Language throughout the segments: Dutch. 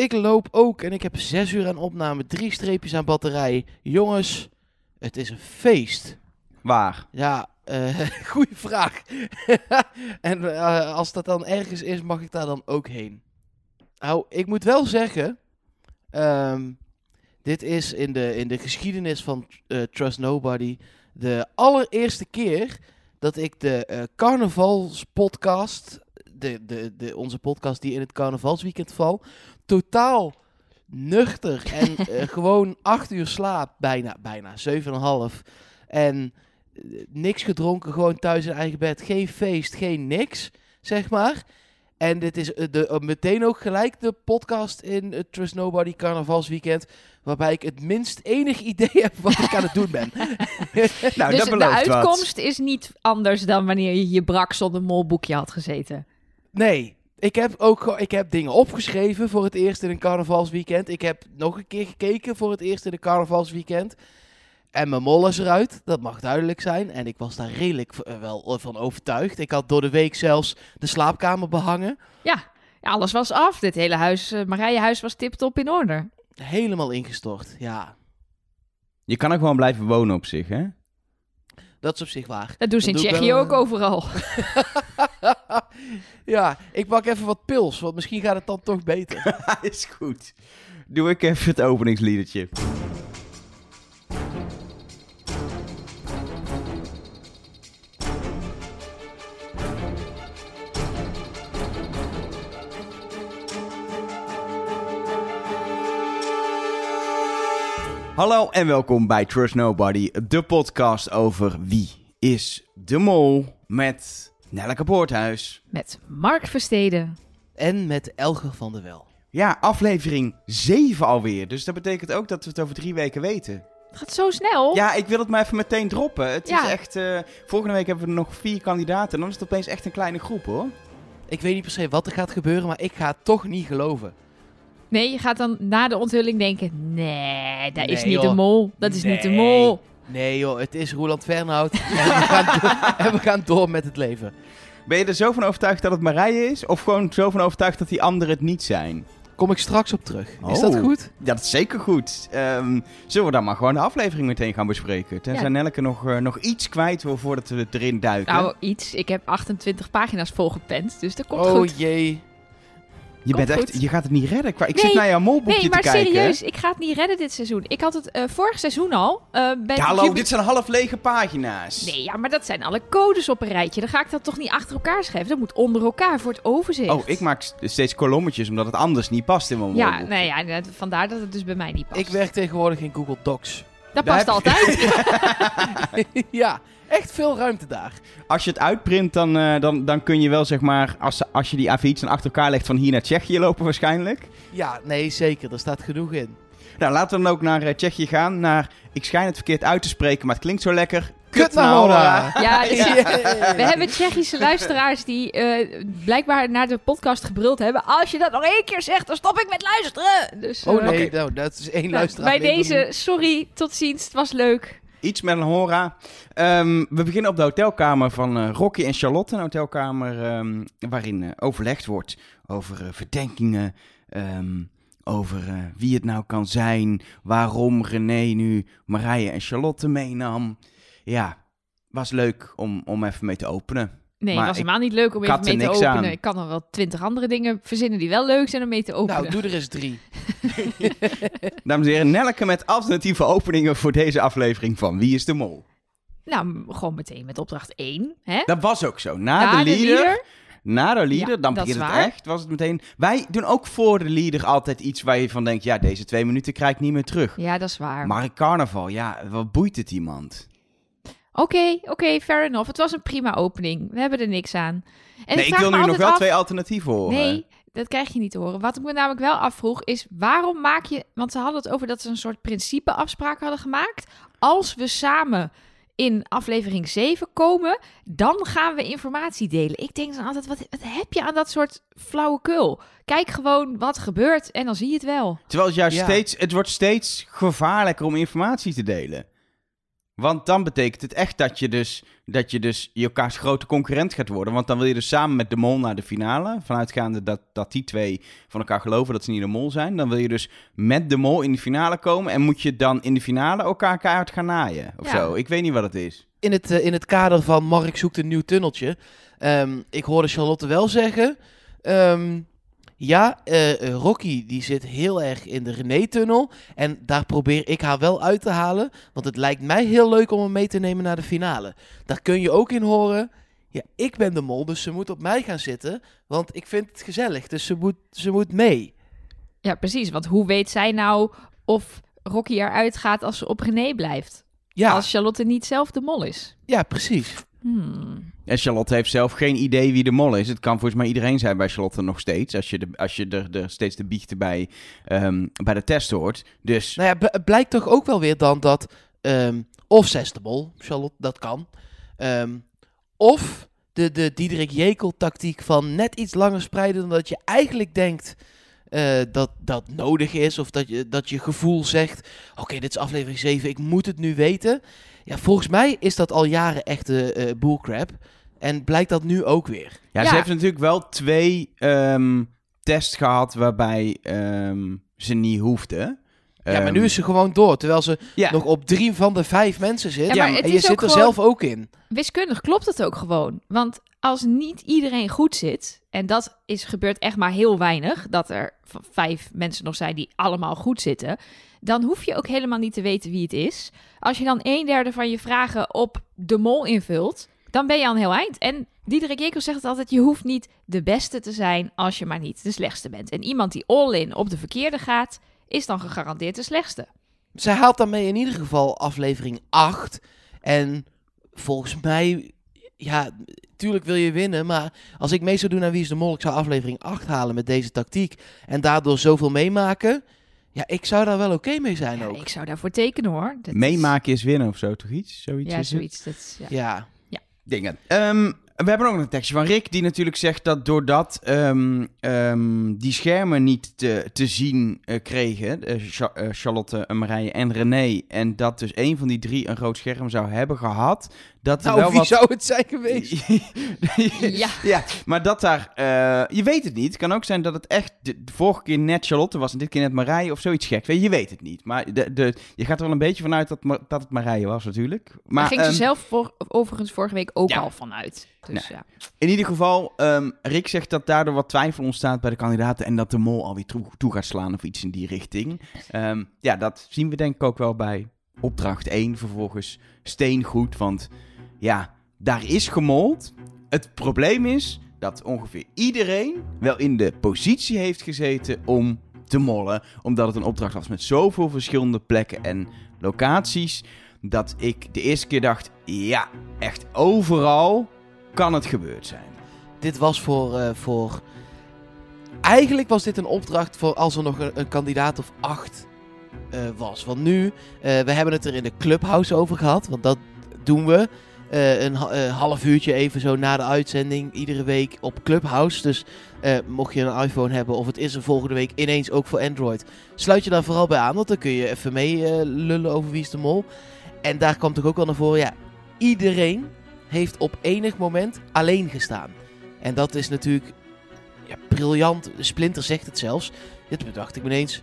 ik loop ook en ik heb zes uur aan opname, drie streepjes aan batterij. Jongens, het is een feest. Waar? Ja, eh goede vraag. en eh, als dat dan ergens is, mag ik daar dan ook heen? Nou, ik moet wel zeggen, ehm, dit is in de, in de geschiedenis van eh, Trust Nobody de allereerste keer dat ik de carnavalspodcast, de, de, de, onze podcast die in het carnavalsweekend valt, totaal nuchter en eh, gewoon acht uur slaap, bijna, bijna, zeven en een half. En eh, niks gedronken, gewoon thuis in eigen bed. Geen feest, geen niks, zeg maar. En dit is eh, de, meteen ook gelijk de podcast in het Trust Nobody carnavalsweekend. Waarbij ik het minst enig idee heb wat ik aan het doen ben. Nou, dus dat de wat. uitkomst is niet anders dan wanneer je je brak zonder molboekje had gezeten. Nee, ik heb ook ik heb dingen opgeschreven voor het eerst in een carnavalsweekend. Ik heb nog een keer gekeken voor het eerst in een carnavalsweekend. En mijn mol is eruit, dat mag duidelijk zijn. En ik was daar redelijk eh, wel van overtuigd. Ik had door de week zelfs de slaapkamer behangen. Ja, ja, alles was af. Dit hele huis, uh, Marijehuis was tip-top in orde. Helemaal ingestort, ja. Je kan er gewoon blijven wonen op zich, hè? Dat is op zich waar. Dat doen ze in Tsjechië ook eh, overal. ja, ik pak even wat pils, want misschien gaat het dan toch beter. is goed. Doe ik even het openingsliedertje. Hallo en welkom bij Trust Nobody, de podcast over wie is de mol met Nelleke Poorthuis. Met Mark Versteden. en met Elger van der Wel. Ja, aflevering 7 alweer. Dus dat betekent ook dat we het over drie weken weten. Het gaat zo snel. Ja, ik wil het maar even meteen droppen. Het Ja. is echt... eh, volgende week hebben we nog vier kandidaten. En dan is het opeens echt een kleine groep, hoor. Ik weet niet per se wat er gaat gebeuren, maar ik ga het toch niet geloven. Nee, je gaat dan na de onthulling denken... Nee, dat is Nee, niet de mol. Dat is niet de mol. Nee joh, het is Roland Fernhout en, we gaan door, en we gaan door met het leven. Ben je er zo van overtuigd dat het Marije is? Of gewoon zo van overtuigd dat die anderen het niet zijn? Kom ik straks op terug. Is Oh. dat goed? Ja, dat is zeker goed. Ehm, zullen we dan maar gewoon de aflevering meteen gaan bespreken? Tenzij Ja. Nelleke nog, eh, nog iets kwijt wil voordat we erin duiken. Nou, iets. Ik heb 28 pagina's volgepend, dus dat komt oh goed. jee. Je, bent echt, je gaat het niet redden. Ik Nee, zit naar jouw molboekje Nee, maar te kijken. serieus, ik ga het niet redden dit seizoen. Ik had het eh, vorig seizoen al. eh, bij Ja, hallo, jubi- dit zijn half lege pagina's. Nee, ja, maar dat zijn alle codes op een rijtje. Dan ga ik dat toch niet achter elkaar schrijven. Dat moet onder elkaar voor het overzicht. Oh, ik maak steeds kolommetjes omdat het anders niet past in mijn Ja, molboekje. nou ja, vandaar dat het dus bij mij niet past. Ik werk tegenwoordig in Google Docs. dat Daar past altijd. ja, echt veel ruimte daar. Als je het uitprint, dan, eh, dan, dan kun je wel zeg maar, als, als je die A4'tjes dan achter elkaar legt, van hier naar Tsjechië lopen waarschijnlijk. Ja, nee zeker. Er staat genoeg in. Nou, laten we dan ook naar eh, Tsjechië gaan. Naar, ik schijn het verkeerd uit te spreken, maar het klinkt zo lekker. Kutnahora. Ja, dus Yay. we hebben Tsjechische luisteraars die eh, blijkbaar naar de podcast gebruld hebben. Als je dat nog één keer zegt, dan stop ik met luisteren. Dus, Oh nee, nou, dat is één nou, luisteraar. bij deze, sorry, tot ziens. Het was leuk. Iets met een hora. Ehm, we beginnen op de hotelkamer van eh, Rocky en Charlotte. Een hotelkamer ehm, waarin eh, overlegd wordt over eh, verdenkingen. ehm, over wie het nou kan zijn. Waarom René nu Marije en Charlotte meenam. Ja, was leuk om, om even mee te openen. Nee, Maar het was helemaal niet leuk om even er mee te openen. aan. Ik kan er wel twintig andere dingen verzinnen die wel leuk zijn om mee te openen. Nou, doe er eens drie. Dames en heren, Nelleke met alternatieve openingen voor deze aflevering van Wie is de Mol? Nou, gewoon meteen met opdracht 1. Hè? Dat was ook zo. Na de leader, leader. na de leader, Ja, dan begint het waar. echt. Was het meteen. Wij doen ook voor de leader altijd iets waar je van denkt: ja, deze twee minuten krijg ik niet meer terug. Ja, dat is waar. Maar in carnaval, ja, wat boeit het iemand? Oké, oké, fair enough. Het was een prima opening. We hebben er niks aan. En nee, ik wil nu nog altijd wel af- twee alternatieven horen. Nee, dat krijg je niet te horen. Wat ik me namelijk wel afvroeg is, waarom maak je... Want ze hadden het over dat ze een soort principeafspraak hadden gemaakt. Als we samen in aflevering 7 komen, dan gaan we informatie delen. Ik denk dan altijd, wat, wat heb je aan dat soort flauwekul? Kijk gewoon wat gebeurt en dan zie je het wel. Terwijl het juist Ja. steeds, het wordt steeds gevaarlijker om informatie te delen. Want dan betekent het echt dat je dus, dat je dus je elkaars grote concurrent gaat worden. Want dan wil je dus samen met de mol naar de finale. Vanuitgaande dat, dat die twee van elkaar geloven dat ze niet de mol zijn. Dan wil je dus met de mol in de finale komen. En moet je dan in de finale elkaar keihard gaan naaien. Of Ja. zo. Ik weet niet wat het is. In het, eh, in het kader van Mark zoekt een nieuw tunneltje. ehm, ik hoorde Charlotte wel zeggen. ehm, ja, eh, eh, Rocky die zit heel erg in de René-tunnel. En daar probeer ik haar wel uit te halen. Want het lijkt mij heel leuk om hem mee te nemen naar de finale. Daar kun je ook in horen. Ja, ik ben de mol, dus ze moet op mij gaan zitten. Want ik vind het gezellig, dus ze moet, ze moet mee. Ja, precies. Want hoe weet zij nou of Rocky eruit gaat als ze op René blijft? Ja, Als Charlotte niet zelf de mol is. ja precies. Hmm. En Charlotte heeft zelf geen idee wie de mol is. Het kan volgens mij iedereen zijn bij Charlotte nog steeds. Als je, de, als je er, er steeds de biechten bij, ehm, bij de test hoort. Dus Nou ja, het blijkt toch ook wel weer dan dat... ehm, of zesde bol, Charlotte, dat kan. Ehm, of de, de Diederik Jekel tactiek van net iets langer spreiden... dan dat je eigenlijk denkt eh, dat dat nodig is. Of dat je, dat je gevoel zegt... Oké, dit is aflevering 7, ik moet het nu weten. Ja, volgens mij is dat al jaren echte eh bullcrap. En blijkt dat nu ook weer. Ja, Ja. ze heeft natuurlijk wel twee ehm, tests gehad waarbij ehm, ze niet hoefde. ja, maar Ehm, nu is ze gewoon door. Terwijl ze ja. nog op drie van de vijf mensen zit. Ja, maar het en je is zit er gewoon- zelf ook in. Wiskundig klopt het ook gewoon. Want als niet iedereen goed zit, en dat is gebeurt echt maar heel weinig, dat er vijf mensen nog zijn die allemaal goed zitten, dan hoef je ook helemaal niet te weten wie het is. Als je dan een derde van je vragen op de mol invult, dan ben je aan heel eind. En Diederik Jekyll zegt altijd, je hoeft niet de beste te zijn als je maar niet de slechtste bent. En iemand die all-in op de verkeerde gaat, is dan gegarandeerd de slechtste. Zij haalt daarmee in ieder geval aflevering 8. En volgens mij, ja, tuurlijk wil je winnen. Maar als ik mee zou doen aan Wie is de Mol, ik zou aflevering 8 halen met deze tactiek. En daardoor zoveel meemaken. Ja, ik zou daar wel oké mee zijn Ja, ook. ik zou daarvoor tekenen hoor. Dat Meemaken is winnen of zo, toch iets? Zoiets Ja, zoiets. Dat is, ja. Ja. dingen. Ehm, we hebben ook nog een tekstje van Rick, die natuurlijk zegt dat doordat ehm, ehm, die schermen niet te, te zien eh, kregen, eh, eh, Charlotte, eh, Marije en René, en dat dus een van die drie een groot scherm zou hebben gehad, dat Nou, wel wie wat... zou het zijn geweest? Ja. ja, maar dat daar... eh, je weet het niet. Het kan ook zijn dat het echt de, de vorige keer net Charlotte was en dit keer net Marije of zoiets gek. Weet je, je weet het niet. Maar de, de, je gaat er wel een beetje vanuit dat, dat het Marije was natuurlijk. Maar Daar ging ze ehm, zelf voor, overigens vorige week ook ja. al vanuit. Dus ja. In ieder geval, ehm, Rick zegt dat daardoor wat twijfel ontstaat bij de kandidaten en dat de mol alweer toe, toe gaat slaan of iets in die richting. Ehm, ja, dat zien we denk ik ook wel bij opdracht 1 vervolgens steengoed, want ja, daar is gemold. Het probleem is dat ongeveer iedereen wel in de positie heeft gezeten om te mollen, omdat het een opdracht was met zoveel verschillende plekken en locaties, dat ik de eerste keer dacht, ja, echt overal kan het gebeurd zijn. Dit was voor, eh, voor... Eigenlijk was dit een opdracht voor als er nog een, kandidaat of acht eh, was. Want nu, eh, we hebben het er in de clubhouse over gehad. Want dat doen we. Eh, een eh, half uurtje even zo na de uitzending. Iedere week op Clubhouse. Dus eh, mocht je een iPhone hebben of het is er volgende week ineens ook voor Android. Sluit je daar vooral bij aan. Want dan kun je even mee lullen over wie is de mol. En daar kwam toch ook wel naar voren. Ja, iedereen heeft op enig moment alleen gestaan. En dat is natuurlijk ja, briljant. Splinter zegt het zelfs. Dit bedacht ik me ineens.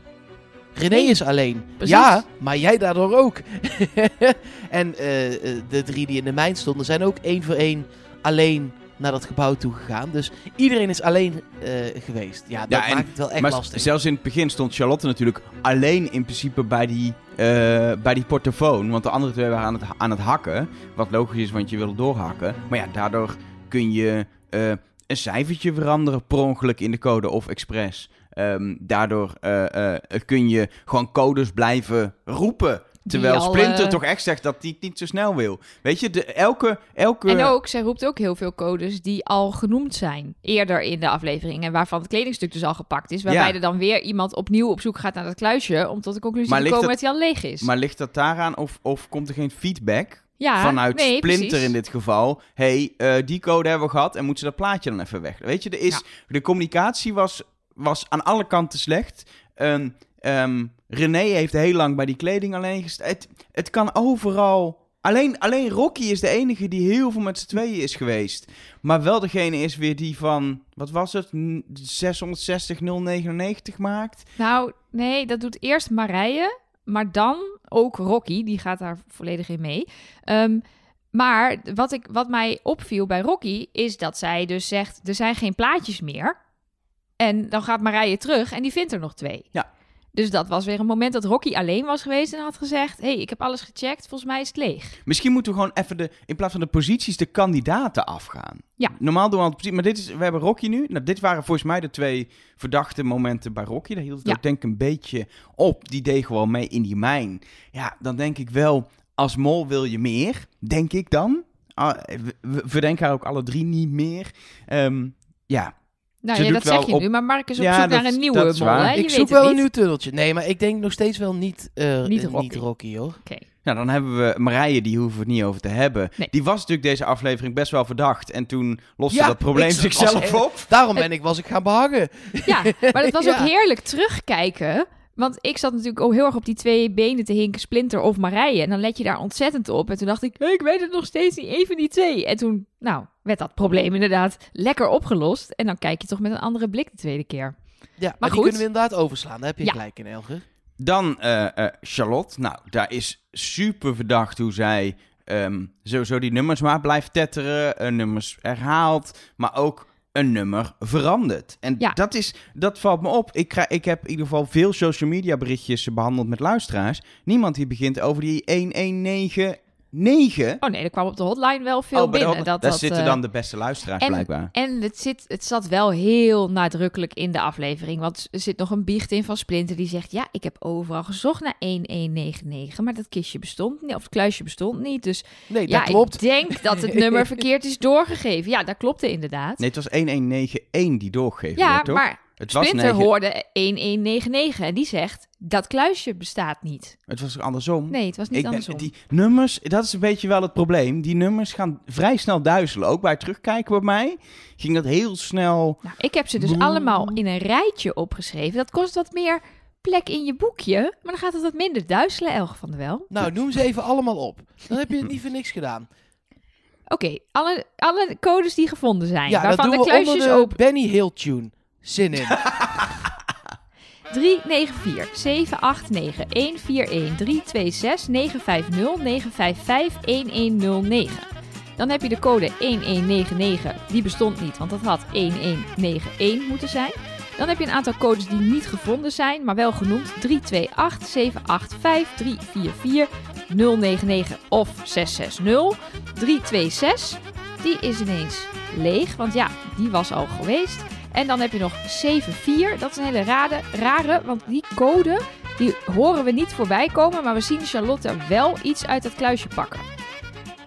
René Nee, is alleen. precies. Ja, maar jij daardoor ook. en eh, eh, de drie die in de mijn stonden zijn ook één voor één alleen naar dat gebouw toe gegaan. Dus iedereen is alleen eh, geweest. Ja, dat Ja, en- maakt het wel echt maar lastig. zelfs in het begin stond Charlotte natuurlijk alleen in principe bij die, eh, bij die portofoon. Want de andere twee waren aan het, aan het hakken. Wat logisch is, want je wil doorhakken. Maar ja, daardoor kun je eh, een cijfertje veranderen per ongeluk in de code of expres. Ehm, daardoor eh, eh, kun je gewoon codes blijven roepen. Terwijl al, Splinter eh, toch echt zegt dat hij het niet zo snel wil. Weet je, de, elke, elke... En ook, zij roept ook heel veel codes die al genoemd zijn eerder in de aflevering. En waarvan het kledingstuk dus al gepakt is. Waarbij Ja. er dan weer iemand opnieuw op zoek gaat naar dat kluisje. Om tot de conclusie Maar te komen dat- dat hij al leeg is. Maar ligt dat daaraan of, of komt er geen feedback ja, vanuit nee, Splinter precies. in dit geval. hey, die code hebben we gehad en moeten ze dat plaatje dan even weg. Weet je, er is, Ja. de communicatie was, was aan alle kanten slecht. Ehm, René heeft heel lang bij die kleding alleen gestaan. Het, kan overal Alleen, alleen Rocky is de enige die heel veel met z'n tweeën is geweest. Maar wel degene is weer die van, wat was het, N- 660 099 maakt. Nou, nee, dat doet eerst Marije, maar dan ook Rocky. Die gaat daar volledig in mee. Ehm, maar wat, ik, wat mij opviel bij Rocky is dat zij dus zegt: er zijn geen plaatjes meer. En dan gaat Marije terug en die vindt er nog twee. Ja. Dus dat was weer een moment dat Rocky alleen was geweest en had gezegd: hey, ik heb alles gecheckt, volgens mij is het leeg. Misschien moeten we gewoon even de, in plaats van de posities, de kandidaten afgaan. Ja. Normaal doen we altijd precies, maar dit is, we hebben Rocky nu. Nou, dit waren volgens mij de twee verdachte momenten bij Rocky. Daar hield het Ja. ook denk ik een beetje op. Die deed gewoon mee in die mijn. Ja, dan denk ik wel, als mol wil je meer, denk ik dan. Ah, we, we verdenken haar ook alle drie niet meer. Ehm, ja, Nou Ze ja, dat zeg je op- nu, maar Mark is op Ja, zoek dat- naar een nieuwe mol. Hè? Je ik weet zoek wel een nieuw tunneltje. Nee, maar ik denk nog steeds wel niet, eh, Niet eh, Rocky. niet Rocky, hoor. Oké. Nou, dan hebben we Marije, die hoeven we het niet over te hebben. Nee. Die was natuurlijk deze aflevering best wel verdacht. En toen loste Ja, dat probleem zichzelf op. Daarom ben ik, was ik gaan behangen. Ja, maar het was Ja. ook heerlijk terugkijken. Want ik zat natuurlijk ook heel erg op die twee benen te hinken, Splinter of Marije. En dan let je daar ontzettend op. En toen dacht ik, hey, ik weet het nog steeds niet, één van die twee. En toen, nou, werd dat probleem inderdaad lekker opgelost. En dan kijk je toch met een andere blik de tweede keer. Ja, maar, die goed. kunnen we inderdaad overslaan. Daar heb je Ja. gelijk in, Elger. Dan eh, eh, Charlotte. Nou, daar is super verdacht hoe zij ehm, sowieso die nummers maar blijft tetteren. eh, nummers herhaalt, maar ook een nummer verandert. En Ja. dat, is, dat valt me op. Ik, krijg, ik heb in ieder geval veel social media berichtjes behandeld met luisteraars. Niemand die begint over die 1199. Oh nee, er kwam op de hotline wel veel Oh, de binnen. hot- dat, daar dat, zitten eh, dan de beste luisteraars en- blijkbaar. En het, zit, het zat wel heel nadrukkelijk in de aflevering. Want er zit nog een biecht in van Splinter die zegt... ja, ik heb overal gezocht naar 1199, maar dat kistje bestond niet. Of het kluisje bestond niet. Dus Nee, ja, dat klopt. ik denk dat het nummer verkeerd is doorgegeven. Ja, dat klopte inderdaad. Nee, het was 1191 die doorgegeven ja, werd, toch? maar het was Splinter 9 hoorde 1199 en die zegt... dat kluisje bestaat niet. Het was andersom. Nee, het was niet Ik ben- andersom. die nummers, dat is een beetje wel het probleem. Die nummers gaan vrij snel duizelen. Ook bij het terugkijken bij mij ging dat heel snel. Nou, ik heb ze dus allemaal in een rijtje opgeschreven. Dat kost wat meer plek in je boekje. Maar dan gaat het wat minder duizelen, Elge van der Wel. Nou, noem ze even allemaal op. Dan heb je het niet voor niks gedaan. Oké, alle, alle codes die gevonden zijn. Ja, dat doen de we onder kluisjes de open. Benny Hill tune. Zin in. 394 789 141 326 950 955 1109. Dan heb je de code 1199. Die bestond niet, want dat had 1191 moeten zijn. Dan heb je een aantal codes die niet gevonden zijn, maar wel genoemd. 328 785 344 099 of 660. 326, die is ineens leeg, want ja, die was al geweest. En dan heb je nog 74. Dat is een hele rare, rare want die code die horen we niet voorbij komen. Maar we zien Charlotte wel iets uit het kluisje pakken.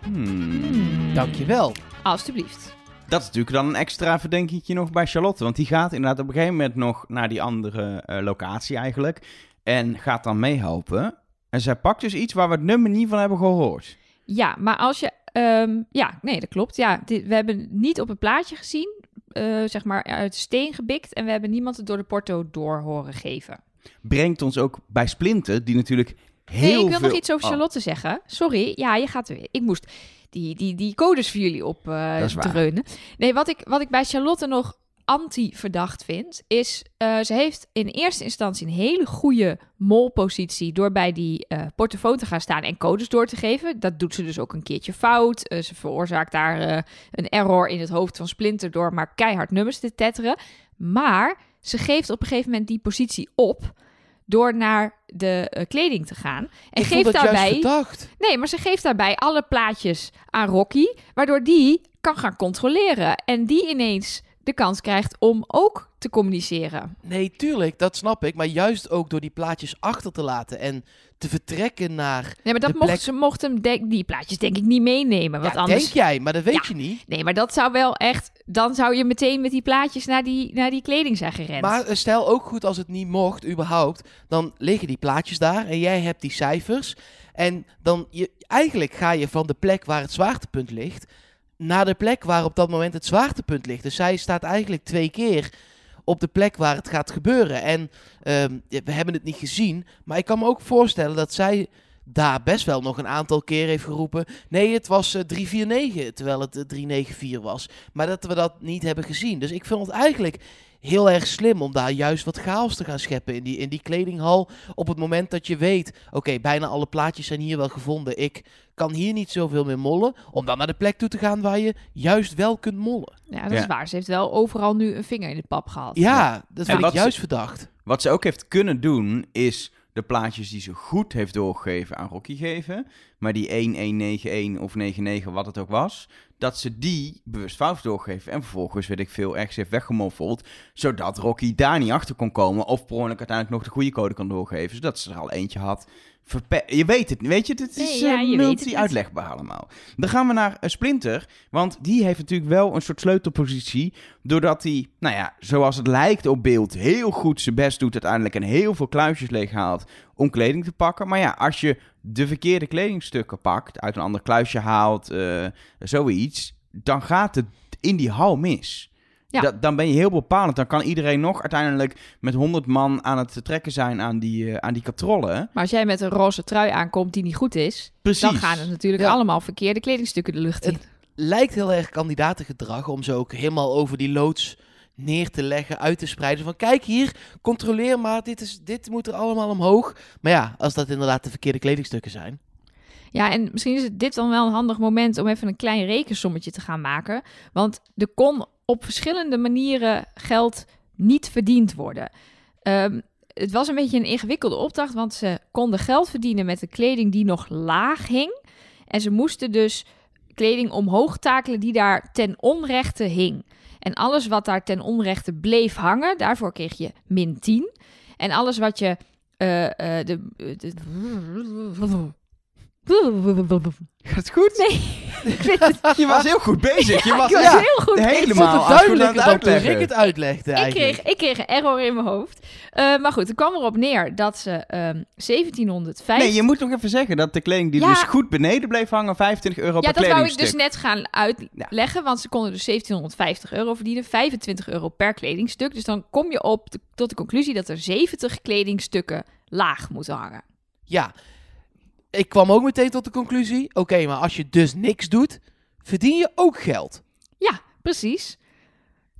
Hmm. Dankjewel. Alsjeblieft. Dat is natuurlijk dan een extra verdenkingetje nog bij Charlotte. Want die gaat inderdaad op een gegeven moment nog naar die andere eh, locatie eigenlijk. En gaat dan meehelpen. En zij pakt dus iets waar we het nummer niet van hebben gehoord. Ja, maar als je... ehm, ja, nee, dat klopt. Ja, dit, we hebben niet op het plaatje gezien. Eh, zeg maar uit steen gebikt. En we hebben niemand het door de porto door horen geven. Brengt ons ook bij Splinter, die natuurlijk heel Nee, ik wil veel... nog iets over Oh, Charlotte zeggen. Sorry, ja, je gaat er weer. Ik moest die, die, die codes voor jullie op waar. dreunen. Nee, wat ik, wat ik bij Charlotte nog anti-verdacht vind, is eh, ze heeft in eerste instantie een hele goede molpositie door bij die eh portofoon te gaan staan en codes door te geven. Dat doet ze dus ook een keertje fout. Eh, ze veroorzaakt daar een error in het hoofd van Splinter door maar keihard nummers te tetteren. Maar ze geeft op een gegeven moment die positie op door naar de kleding te gaan. En ik geeft daarbij. Nee, maar ze geeft daarbij alle plaatjes aan Rocky, waardoor die kan gaan controleren. En die ineens de kans krijgt om ook te communiceren. Nee, tuurlijk, dat snap ik. Maar juist ook door die plaatjes achter te laten en te vertrekken naar... Nee, maar dat mocht, plek- ze mocht hem denk- die plaatjes denk ik niet meenemen. Want Ja, anders. denk jij, maar dat weet Ja. je niet. Nee, maar dat zou wel echt. Dan zou je meteen met die plaatjes naar die, naar die kleding zijn gerend. Maar eh, stel ook goed als het niet mocht, überhaupt, dan liggen die plaatjes daar en jij hebt die cijfers. En dan, je, eigenlijk ga je van de plek waar het zwaartepunt ligt, naar de plek waar op dat moment het zwaartepunt ligt. Dus zij staat eigenlijk twee keer op de plek waar het gaat gebeuren. En ehm, we hebben het niet gezien, maar ik kan me ook voorstellen dat zij daar best wel nog een aantal keer heeft geroepen. Nee, het was eh, 349, terwijl het eh, 394 was. Maar dat we dat niet hebben gezien. Dus ik vind het eigenlijk heel erg slim om daar juist wat chaos te gaan scheppen in die, in die kledinghal. Op het moment dat je weet, oké, bijna alle plaatjes zijn hier wel gevonden. Ik kan hier niet zoveel meer mollen. Om dan naar de plek toe te gaan waar je juist wel kunt mollen. Ja, dat is Ja. waar. Ze heeft wel overal nu een vinger in de pap gehad. Ja, dat vind ik ze- juist verdacht. Wat ze ook heeft kunnen doen, is de plaatjes die ze goed heeft doorgegeven aan Rocky geven. Maar die 1191 of 99, wat het ook was. Dat ze die bewust fout doorgeven. En vervolgens, weet ik veel, ergens heeft weggemoffeld. Zodat Rocky daar niet achter kon komen. Of per uiteindelijk nog de goede code kan doorgeven. Zodat ze er al eentje had. Je weet het, weet je, het is Nee, ja, eh, multi-uitlegbaar allemaal. Dan gaan we naar eh, Splinter, want die heeft natuurlijk wel een soort sleutelpositie, doordat hij, nou ja, zoals het lijkt op beeld, heel goed zijn best doet uiteindelijk en heel veel kluisjes leeghaalt om kleding te pakken. Maar ja, als je de verkeerde kledingstukken pakt, uit een ander kluisje haalt, eh, zoiets, dan gaat het in die hal mis. Ja. Da- dan ben je heel bepalend. Dan kan iedereen nog uiteindelijk met 100 man aan het trekken zijn aan die, eh, aan die katrollen. Maar als jij met een roze trui aankomt die niet goed is, Precies. dan gaan er natuurlijk Ja. allemaal verkeerde kledingstukken de lucht in. Het- Lijkt heel erg kandidatengedrag om ze ook helemaal over die loods neer te leggen, uit te spreiden. Van kijk hier, controleer maar, dit, is, dit moet er allemaal omhoog. Maar ja, als dat inderdaad de verkeerde kledingstukken zijn. Ja, en misschien is het dit dan wel een handig moment om even een klein rekensommetje te gaan maken. Want er kon op verschillende manieren geld niet verdiend worden. Ehm, het was een beetje een ingewikkelde opdracht, want ze konden geld verdienen met de kleding die nog laag hing. En ze moesten dus kleding omhoog takelen die daar ten onrechte hing. En alles wat daar ten onrechte bleef hangen, daarvoor kreeg je min 10. En alles wat je. eh, eh, de- Gaat het goed? Nee, ik het. Je was heel goed bezig. Je Ja, was ik was ja, heel goed. helemaal- Ik vond het het aan duidelijker het toen uitlegde Ik kreeg, ik kreeg een error in mijn hoofd. Eh, maar goed, het kwam erop neer dat ze ehm 1705... Nee, je moet nog even zeggen dat de kleding die Ja. dus goed beneden bleef hangen, 25 euro ja, per dat wou ik kledingstuk. dus net gaan uitleggen, want ze konden dus 1750 euro verdienen, 25 euro per kledingstuk. Dus dan kom je op de- tot de conclusie dat er 70 kledingstukken laag moeten hangen. Ja, ik kwam ook meteen tot de conclusie. Oké, maar als je dus niks doet, verdien je ook geld. Ja, precies.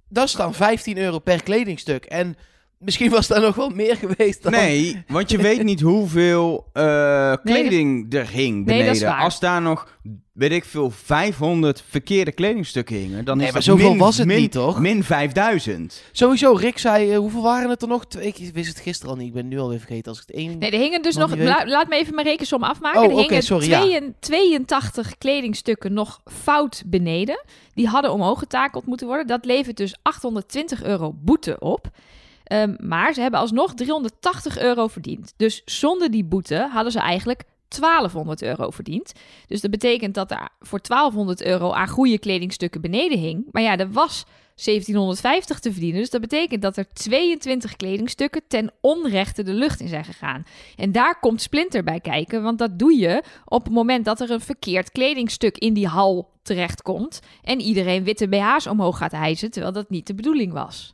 Dat is dan 15 euro per kledingstuk. En misschien was daar nog wel meer geweest dan... Nee, want je weet niet hoeveel eh, kleding er hing beneden. dat is waar. Als daar nog, weet ik veel, 500 verkeerde kledingstukken hingen, dan Nee, is maar dat zoveel min, was het min, niet, toch? Min 5000. Sowieso, Rick zei, eh, hoeveel waren het er nog? Twee- Ik wist het gisteren al niet, ik ben nu alweer vergeten. Als ik het één... Nee, er hingen dus Nog la- laat me even mijn rekensom afmaken. Oh, er oké, hingen sorry, ja. 82 82 kledingstukken nog fout beneden. Die hadden omhoog getakeld moeten worden. Dat levert dus 820 euro boete op. Ehm, maar ze hebben alsnog 380 euro verdiend. Dus zonder die boete hadden ze eigenlijk 1200 euro verdiend. Dus dat betekent dat er voor 1200 euro aan goede kledingstukken beneden hing. Maar ja, er was 1750 te verdienen. Dus dat betekent dat er 22 kledingstukken ten onrechte de lucht in zijn gegaan. En daar komt Splinter bij kijken, want dat doe je op het moment dat er een verkeerd kledingstuk in die hal terechtkomt en iedereen witte BH's omhoog gaat hijsen, terwijl dat niet de bedoeling was.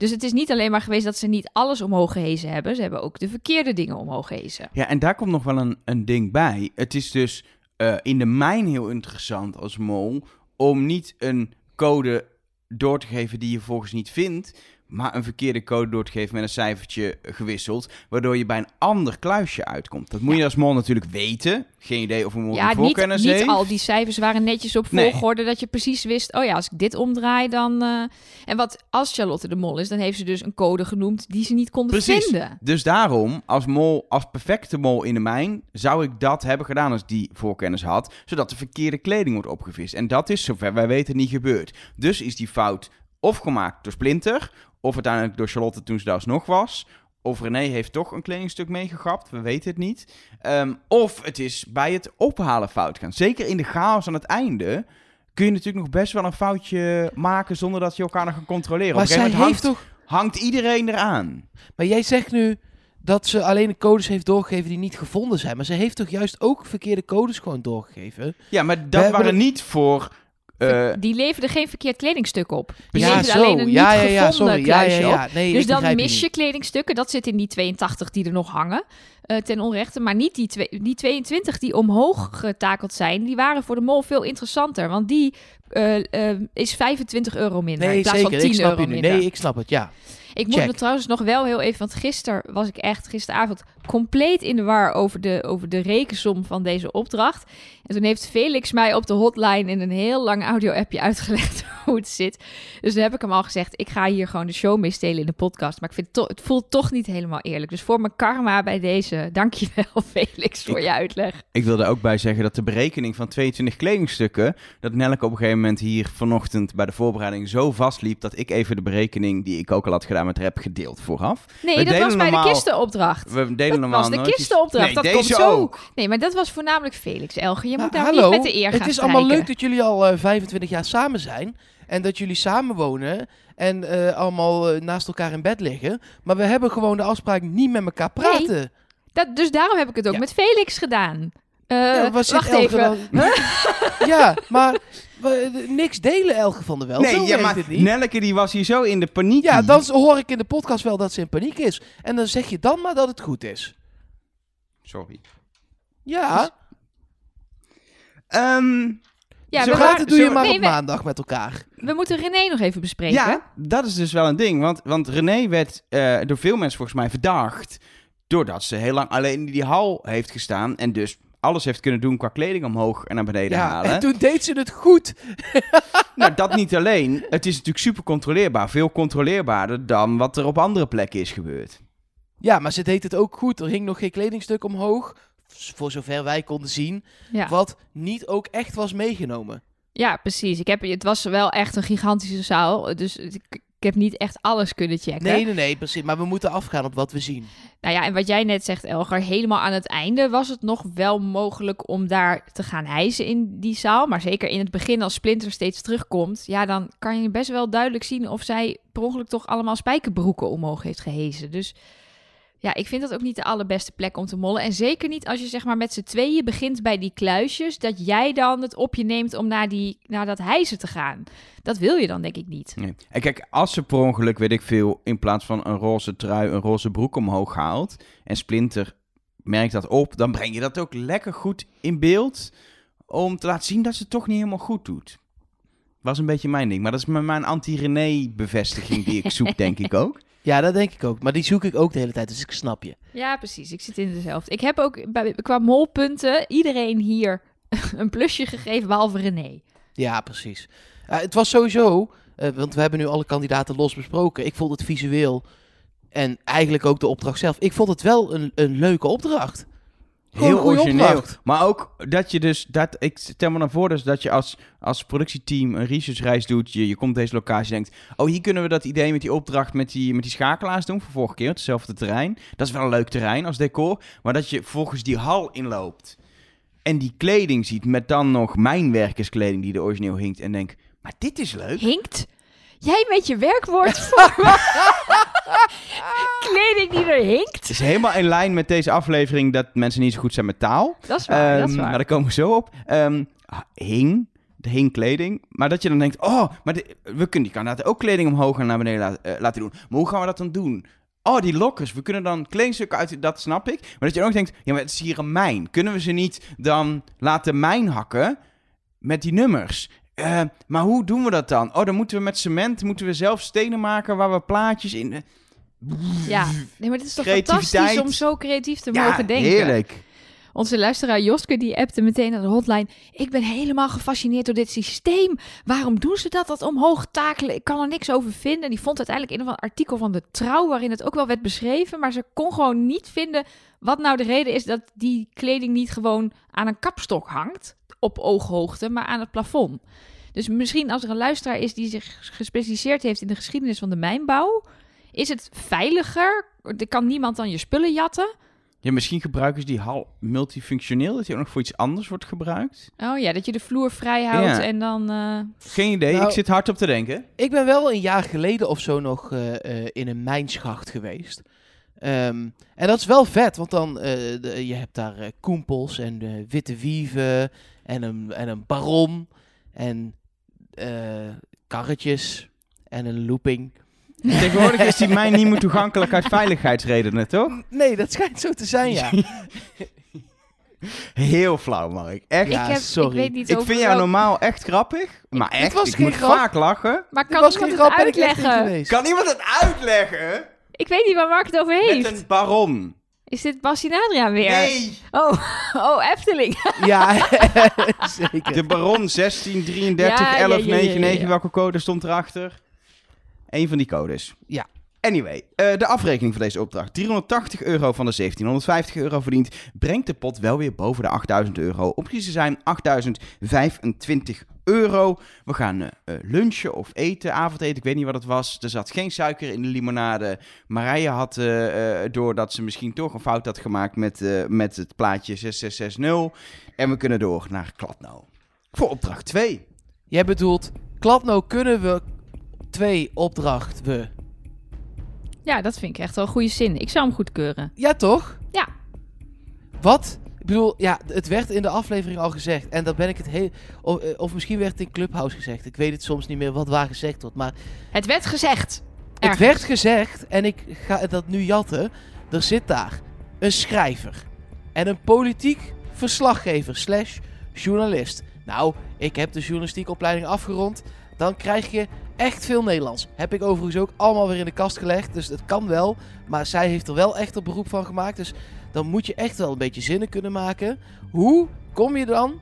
Dus het is niet alleen maar geweest dat ze niet alles omhoog gehezen hebben, ze hebben ook de verkeerde dingen omhoog gehezen. Ja, en daar komt nog wel een, een ding bij. Het is dus eh, in de mijn heel interessant als mol om niet een code door te geven die je volgens niet vindt, maar een verkeerde code door te geven met een cijfertje gewisseld, waardoor je bij een ander kluisje uitkomt. Dat moet je als mol natuurlijk weten. Geen idee of een mol Ja, die niet, voorkennis niet heeft. al die cijfers waren netjes op Nee. volgorde dat je precies wist, oh ja, als ik dit omdraai dan... eh, En wat als Charlotte de Mol is, dan heeft ze dus een code genoemd die ze niet konden Precies. vinden. Dus daarom, als mol, als perfecte mol in de mijn, zou ik dat hebben gedaan als die voorkennis had, zodat de verkeerde kleding wordt opgevist. En dat is, zover wij weten, niet gebeurd. Dus is die fout of gemaakt door Splinter, of uiteindelijk door Charlotte toen ze daar alsnog was, of René heeft toch een kledingstuk meegegapt, we weten het niet. Ehm, of het is bij het ophalen fout gaan. Zeker in de chaos aan het einde kun je natuurlijk nog best wel een foutje maken zonder dat je elkaar nog kan controleren. maar Op een gegeven zij heeft hangt, toch... hangt iedereen eraan. Maar jij zegt nu dat ze alleen de codes heeft doorgegeven die niet gevonden zijn. Maar ze heeft toch juist ook verkeerde codes gewoon doorgegeven? Ja, maar dat waren er- niet voor Eh, die leverde geen verkeerd kledingstuk op. Die Ja, zo. alleen een niet ja, ja, ja, gevonden sorry. Kluisje op. Nee, Dus dan mis je kledingstukken. Dat zit in die 82 die er nog hangen. eh, ten onrechte. Maar niet die, twee, die 22 die omhoog getakeld zijn. Die waren voor de mol veel interessanter. Want die eh, is 25 euro minder. in Nee, plaats zeker. van 10 Ik snap euro je nu. minder. Nee, ik snap het, ja. Ik moet me trouwens nog wel heel even, want gisteren was ik echt, gisteravond, compleet in de war over de, over de rekensom van deze opdracht. En toen heeft Felix mij op de hotline in een heel lang audio-appje uitgelegd hoe het zit. Dus toen heb ik hem al gezegd, ik ga hier gewoon de show mee stelen in de podcast. Maar ik vind het, to- het voelt toch niet helemaal eerlijk. Dus voor mijn karma bij deze, dankjewel Felix voor je uitleg. Ik wilde ook bij zeggen dat de berekening van 22 kledingstukken, dat Nelke op een gegeven moment hier vanochtend bij de voorbereiding zo vastliep, dat ik even de berekening die ik ook al had gedaan met haar heb gedeeld vooraf. Nee, We dat was bij normaal- de kistenopdracht. We Dat normaal was de nooit kistenopdracht, Nee, dat deze komt zo. ook. Nee, maar dat was voornamelijk Felix, Elge. Je moet nou hallo, niet met de eer gaan Het is allemaal leuk dat jullie al eh, 25 jaar samen zijn. En dat jullie samen wonen. En eh, allemaal eh, naast elkaar in bed liggen. Maar we hebben gewoon de afspraak niet met elkaar praten. Dat, dus daarom heb ik het ook Ja. met Felix gedaan. Eh, Ja, zit wacht Elge even. dan- ja, maar we- niks delen Elge van der Wel. Nee, Zo ja, maar niet. Nelke die was hier zo in de paniek. Ja, dan hoor ik in de podcast wel dat ze in paniek is. En dan zeg je dan maar dat het goed is. Sorry. Ja, Ja, Ehm, zo we, gaat het doe je zo- maar nee, op we- maandag met elkaar. we moeten René nog even bespreken. ja, dat is dus wel een ding. Want, want René werd eh, door veel mensen volgens mij verdacht. Doordat ze heel lang alleen in die hal heeft gestaan. En dus alles heeft kunnen doen qua kleding omhoog en naar beneden Ja, halen. en toen deed ze het goed. Nou, dat niet alleen. Het is natuurlijk super controleerbaar. Veel controleerbaarder dan wat er op andere plekken is gebeurd. Ja, maar ze deed het ook goed. Er hing nog geen kledingstuk omhoog. Voor zover wij konden zien. Ja. Wat niet ook echt was meegenomen. Ja, precies. Ik heb, het was wel echt een gigantische zaal. Dus ik, ik heb niet echt alles kunnen checken. Nee, nee, nee, precies. Maar we moeten afgaan op wat we zien. Nou ja, en wat jij net zegt, Elgar, helemaal aan het einde was het nog wel mogelijk om daar te gaan hijsen in die zaal. Maar zeker in het begin, als Splinter steeds terugkomt, ja, dan kan je best wel duidelijk zien of zij per ongeluk toch allemaal spijkerbroeken omhoog heeft gehezen. Dus ja, ik vind dat ook niet de allerbeste plek om te mollen. En zeker niet als je zeg maar met z'n tweeën begint bij die kluisjes, dat jij dan het op je neemt om naar, die, naar dat hijsen te gaan. Dat wil je dan denk ik niet. Nee. En kijk, als ze per ongeluk, weet ik veel, in plaats van een roze trui, een roze broek omhoog haalt. En Splinter merkt dat op, dan breng je dat ook lekker goed in beeld. Om te laten zien dat ze het toch niet helemaal goed doet. Was een beetje mijn ding. Maar dat is mijn anti-René-bevestiging die ik zoek, denk ik ook. Ja, dat denk ik ook. Maar die zoek ik ook de hele tijd, dus ik snap je. Ja, precies. Ik zit in dezelfde. Ik heb ook bij, qua molpunten iedereen hier een plusje gegeven, behalve René. Ja, precies. Eh, het was sowieso, eh, want we hebben nu alle kandidaten los besproken. Ik vond het visueel en eigenlijk ook de opdracht zelf. Ik vond het wel een, een leuke opdracht. Heel origineel. opdracht. Maar ook dat je dus, dat, ik stel me naar voor dus dat je als, als productieteam een researchreis doet. Je, je komt deze locatie en denkt, oh hier kunnen we dat idee met die opdracht met die, met die schakelaars doen van vorige keer. Hetzelfde terrein. Dat is wel een leuk terrein als decor. Maar dat je volgens die hal inloopt en die kleding ziet met dan nog mijnwerkerskleding die er origineel hinkt. En denk, maar dit is leuk. Hinkt? Jij met je werkwoord voor me. Kleding die er hinkt? Het is helemaal in lijn met deze aflevering dat mensen niet zo goed zijn met taal. Dat is waar, dat is Ehm, waar. Maar daar komen we zo op. Ehm, hing, de hing kleding. Maar dat je dan denkt, oh, maar de- we kunnen die kandidaten ook kleding omhoog en naar beneden eh, laten doen. Maar hoe gaan we dat dan doen? Oh, die lokkers. We kunnen dan kledingstukken uit, dat snap ik. Maar dat je ook denkt, ja, maar het is hier een mijn. Kunnen we ze niet dan laten mijn hakken met die nummers? Eh, maar hoe doen we dat dan? Oh, dan moeten we met cement, moeten we zelf stenen maken waar we plaatjes in... eh, Ja, nee, maar het is toch fantastisch om zo creatief te Ja, mogen denken. heerlijk. Onze luisteraar Joske die appte meteen naar de hotline. Ik ben helemaal gefascineerd door dit systeem. Waarom doen ze dat, dat omhoog takelen? Ik kan er niks over vinden. Die vond uiteindelijk in een artikel van de Trouw... waarin het ook wel werd beschreven... maar ze kon gewoon niet vinden wat nou de reden is... dat die kleding niet gewoon aan een kapstok hangt... op ooghoogte, maar aan het plafond. Dus misschien als er een luisteraar is die zich gespecialiseerd heeft... in de geschiedenis van de mijnbouw... is het veiliger? Er kan niemand dan je spullen jatten... Ja, misschien gebruiken ze die hal multifunctioneel, dat die ook nog voor iets anders wordt gebruikt. Oh ja, dat je de vloer vrij houdt Ja. en dan... eh, Geen idee, Nou- ik zit hard op te denken. Ik ben wel een jaar geleden of zo nog eh, eh, in een mijnschacht geweest. Ehm, en dat is wel vet, want dan eh, de- je hebt daar koempels en eh, witte wieven en een, en een baron. En eh, karretjes en een looping. Tegenwoordig is die mijn niet meer toegankelijk uit veiligheidsredenen, toch? Nee, dat schijnt zo te zijn, ja. Heel flauw, Mark. Echt. Ja, ik, heb, sorry. ik weet niet Ik vind jou normaal echt grappig. Maar echt, was ik geen moet grap. vaak lachen. Maar kan was iemand geen het uitleggen? geweest. Kan iemand het uitleggen? Ik weet niet waar Mark het over heeft. Met een baron. Is dit Bassie Adriaan weer? Nee. Oh, oh, Efteling. Ja, zeker. De baron 16, 33, Ja, ja, 11, ja, ja, 99. ja. Welke code stond erachter? Eén van die codes. Ja. Anyway, eh, de afrekening van deze opdracht. 380 euro van de 1750 euro verdiend. Brengt de pot wel weer boven de 8000 euro. Op precies te zijn 8025 euro. We gaan eh, eh, lunchen of eten, avondeten. Ik weet niet wat het was. Er zat geen suiker in de limonade. Marije had, eh, eh, doordat ze misschien toch een fout had gemaakt met, eh, met het plaatje 6660. En we kunnen door naar Kladno. Voor opdracht 2. Jij bedoelt, Kladno kunnen we twee opdracht we. Ja, dat vind ik echt wel een goede zin. Ik zou hem goedkeuren. Ja, toch? Ja. Wat? Ik bedoel, ja, het werd in de aflevering al gezegd. En dan ben ik het heel... Of, eh, of misschien werd het in Clubhouse gezegd. Ik weet het soms niet meer wat waar gezegd wordt. Maar Het werd gezegd. het werd gezegd, en ik ga dat nu jatten. Er zit daar een schrijver. En een politiek verslaggever slash journalist. Nou, ik heb de journalistiekopleiding afgerond. Dan krijg je echt veel Nederlands. Heb ik overigens ook allemaal weer in de kast gelegd. Dus het kan wel. Maar zij heeft er wel echt een beroep van gemaakt. Dus dan moet je echt wel een beetje zinnen kunnen maken. Hoe kom je dan...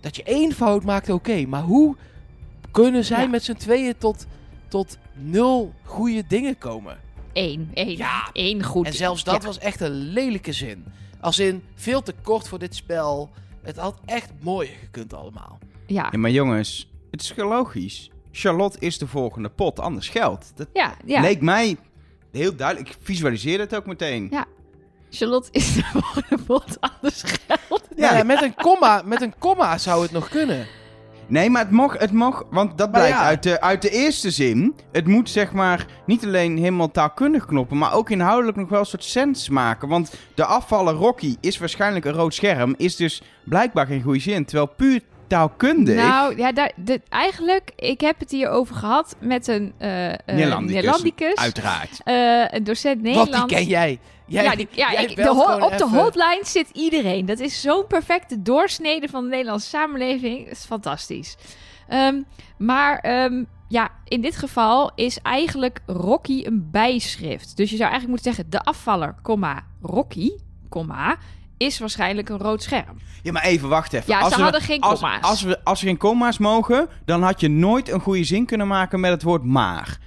Dat je één fout maakt, oké. maar hoe kunnen zij Ja. met z'n tweeën tot, tot nul goede dingen komen? Eén. Één. Ja. Eén goed. En zelfs dat Ja. was echt een lelijke zin. Als in, veel te kort voor dit spel. Het had echt mooier gekund allemaal. Ja. Ja, maar jongens, het is logisch. Charlotte is de volgende pot, anders geld. Dat Ja, ja. leek mij heel duidelijk. Ik visualiseerde het ook meteen. Ja. Charlotte is de volgende bot anders geld. Ja, met, een komma, met een komma zou het nog kunnen. Nee, maar het mag, het mag want dat Maar blijkt ja. uit, de, uit de eerste zin. Het moet zeg maar niet alleen helemaal taalkundig knoppen, maar ook inhoudelijk nog wel een soort sens maken. Want de afvallen Rocky is waarschijnlijk een rood scherm, is dus blijkbaar geen goede zin. Terwijl puur taalkundig... Nou, ja, daar, de, eigenlijk, ik heb het hier over gehad met een eh eh, Neerlandicus, Neerlandicus, Uiteraard. eh, een docent Nederlands. Want die ken jij. jij ja, die, ja ik, de op de hotline zit iedereen. Dat is zo'n perfecte doorsnede van de Nederlandse samenleving. Dat is fantastisch. Ehm, maar ehm, ja, in dit geval is eigenlijk Rocky een bijschrift. Dus je zou eigenlijk moeten zeggen... de afvaller, comma, Rocky, comma, is waarschijnlijk een rood scherm. Ja, maar even, wacht even. Ja, als ze we- hadden geen als, komma's. Als, we, als we geen komma's mogen, dan had je nooit een goede zin kunnen maken met het woord maar.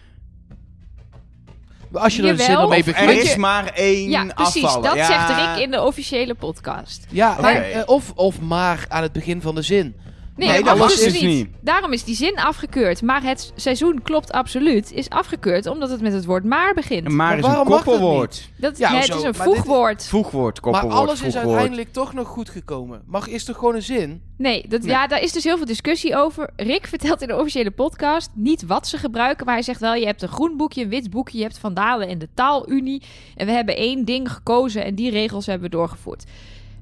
Als je er zin of- Er begint. Want is maar één Ja, precies. Dat Ja. zegt Rick in de officiële podcast. Ja, eh, of, of maar aan het begin van de zin. Nee, Nee, maar dat was dus niet. niet. Daarom is die zin afgekeurd. Maar het seizoen klopt absoluut. Is afgekeurd omdat het met het woord maar begint. Maar Maar is een waarom mag dat koppelwoord. Dat, Ja, nee, zo, het is een maar voegwoord. Voegwoord, Maar koppelwoord, alles is uiteindelijk toch nog goed gekomen. Mag is toch gewoon een zin? Nee, dat, Nee. ja, daar is dus heel veel discussie over. Rick vertelt in de officiële podcast niet wat ze gebruiken. Maar hij zegt wel, je hebt een groen boekje, een wit boekje. Je hebt Van Dalen en de Taalunie. En we hebben één ding gekozen en die regels hebben we doorgevoerd.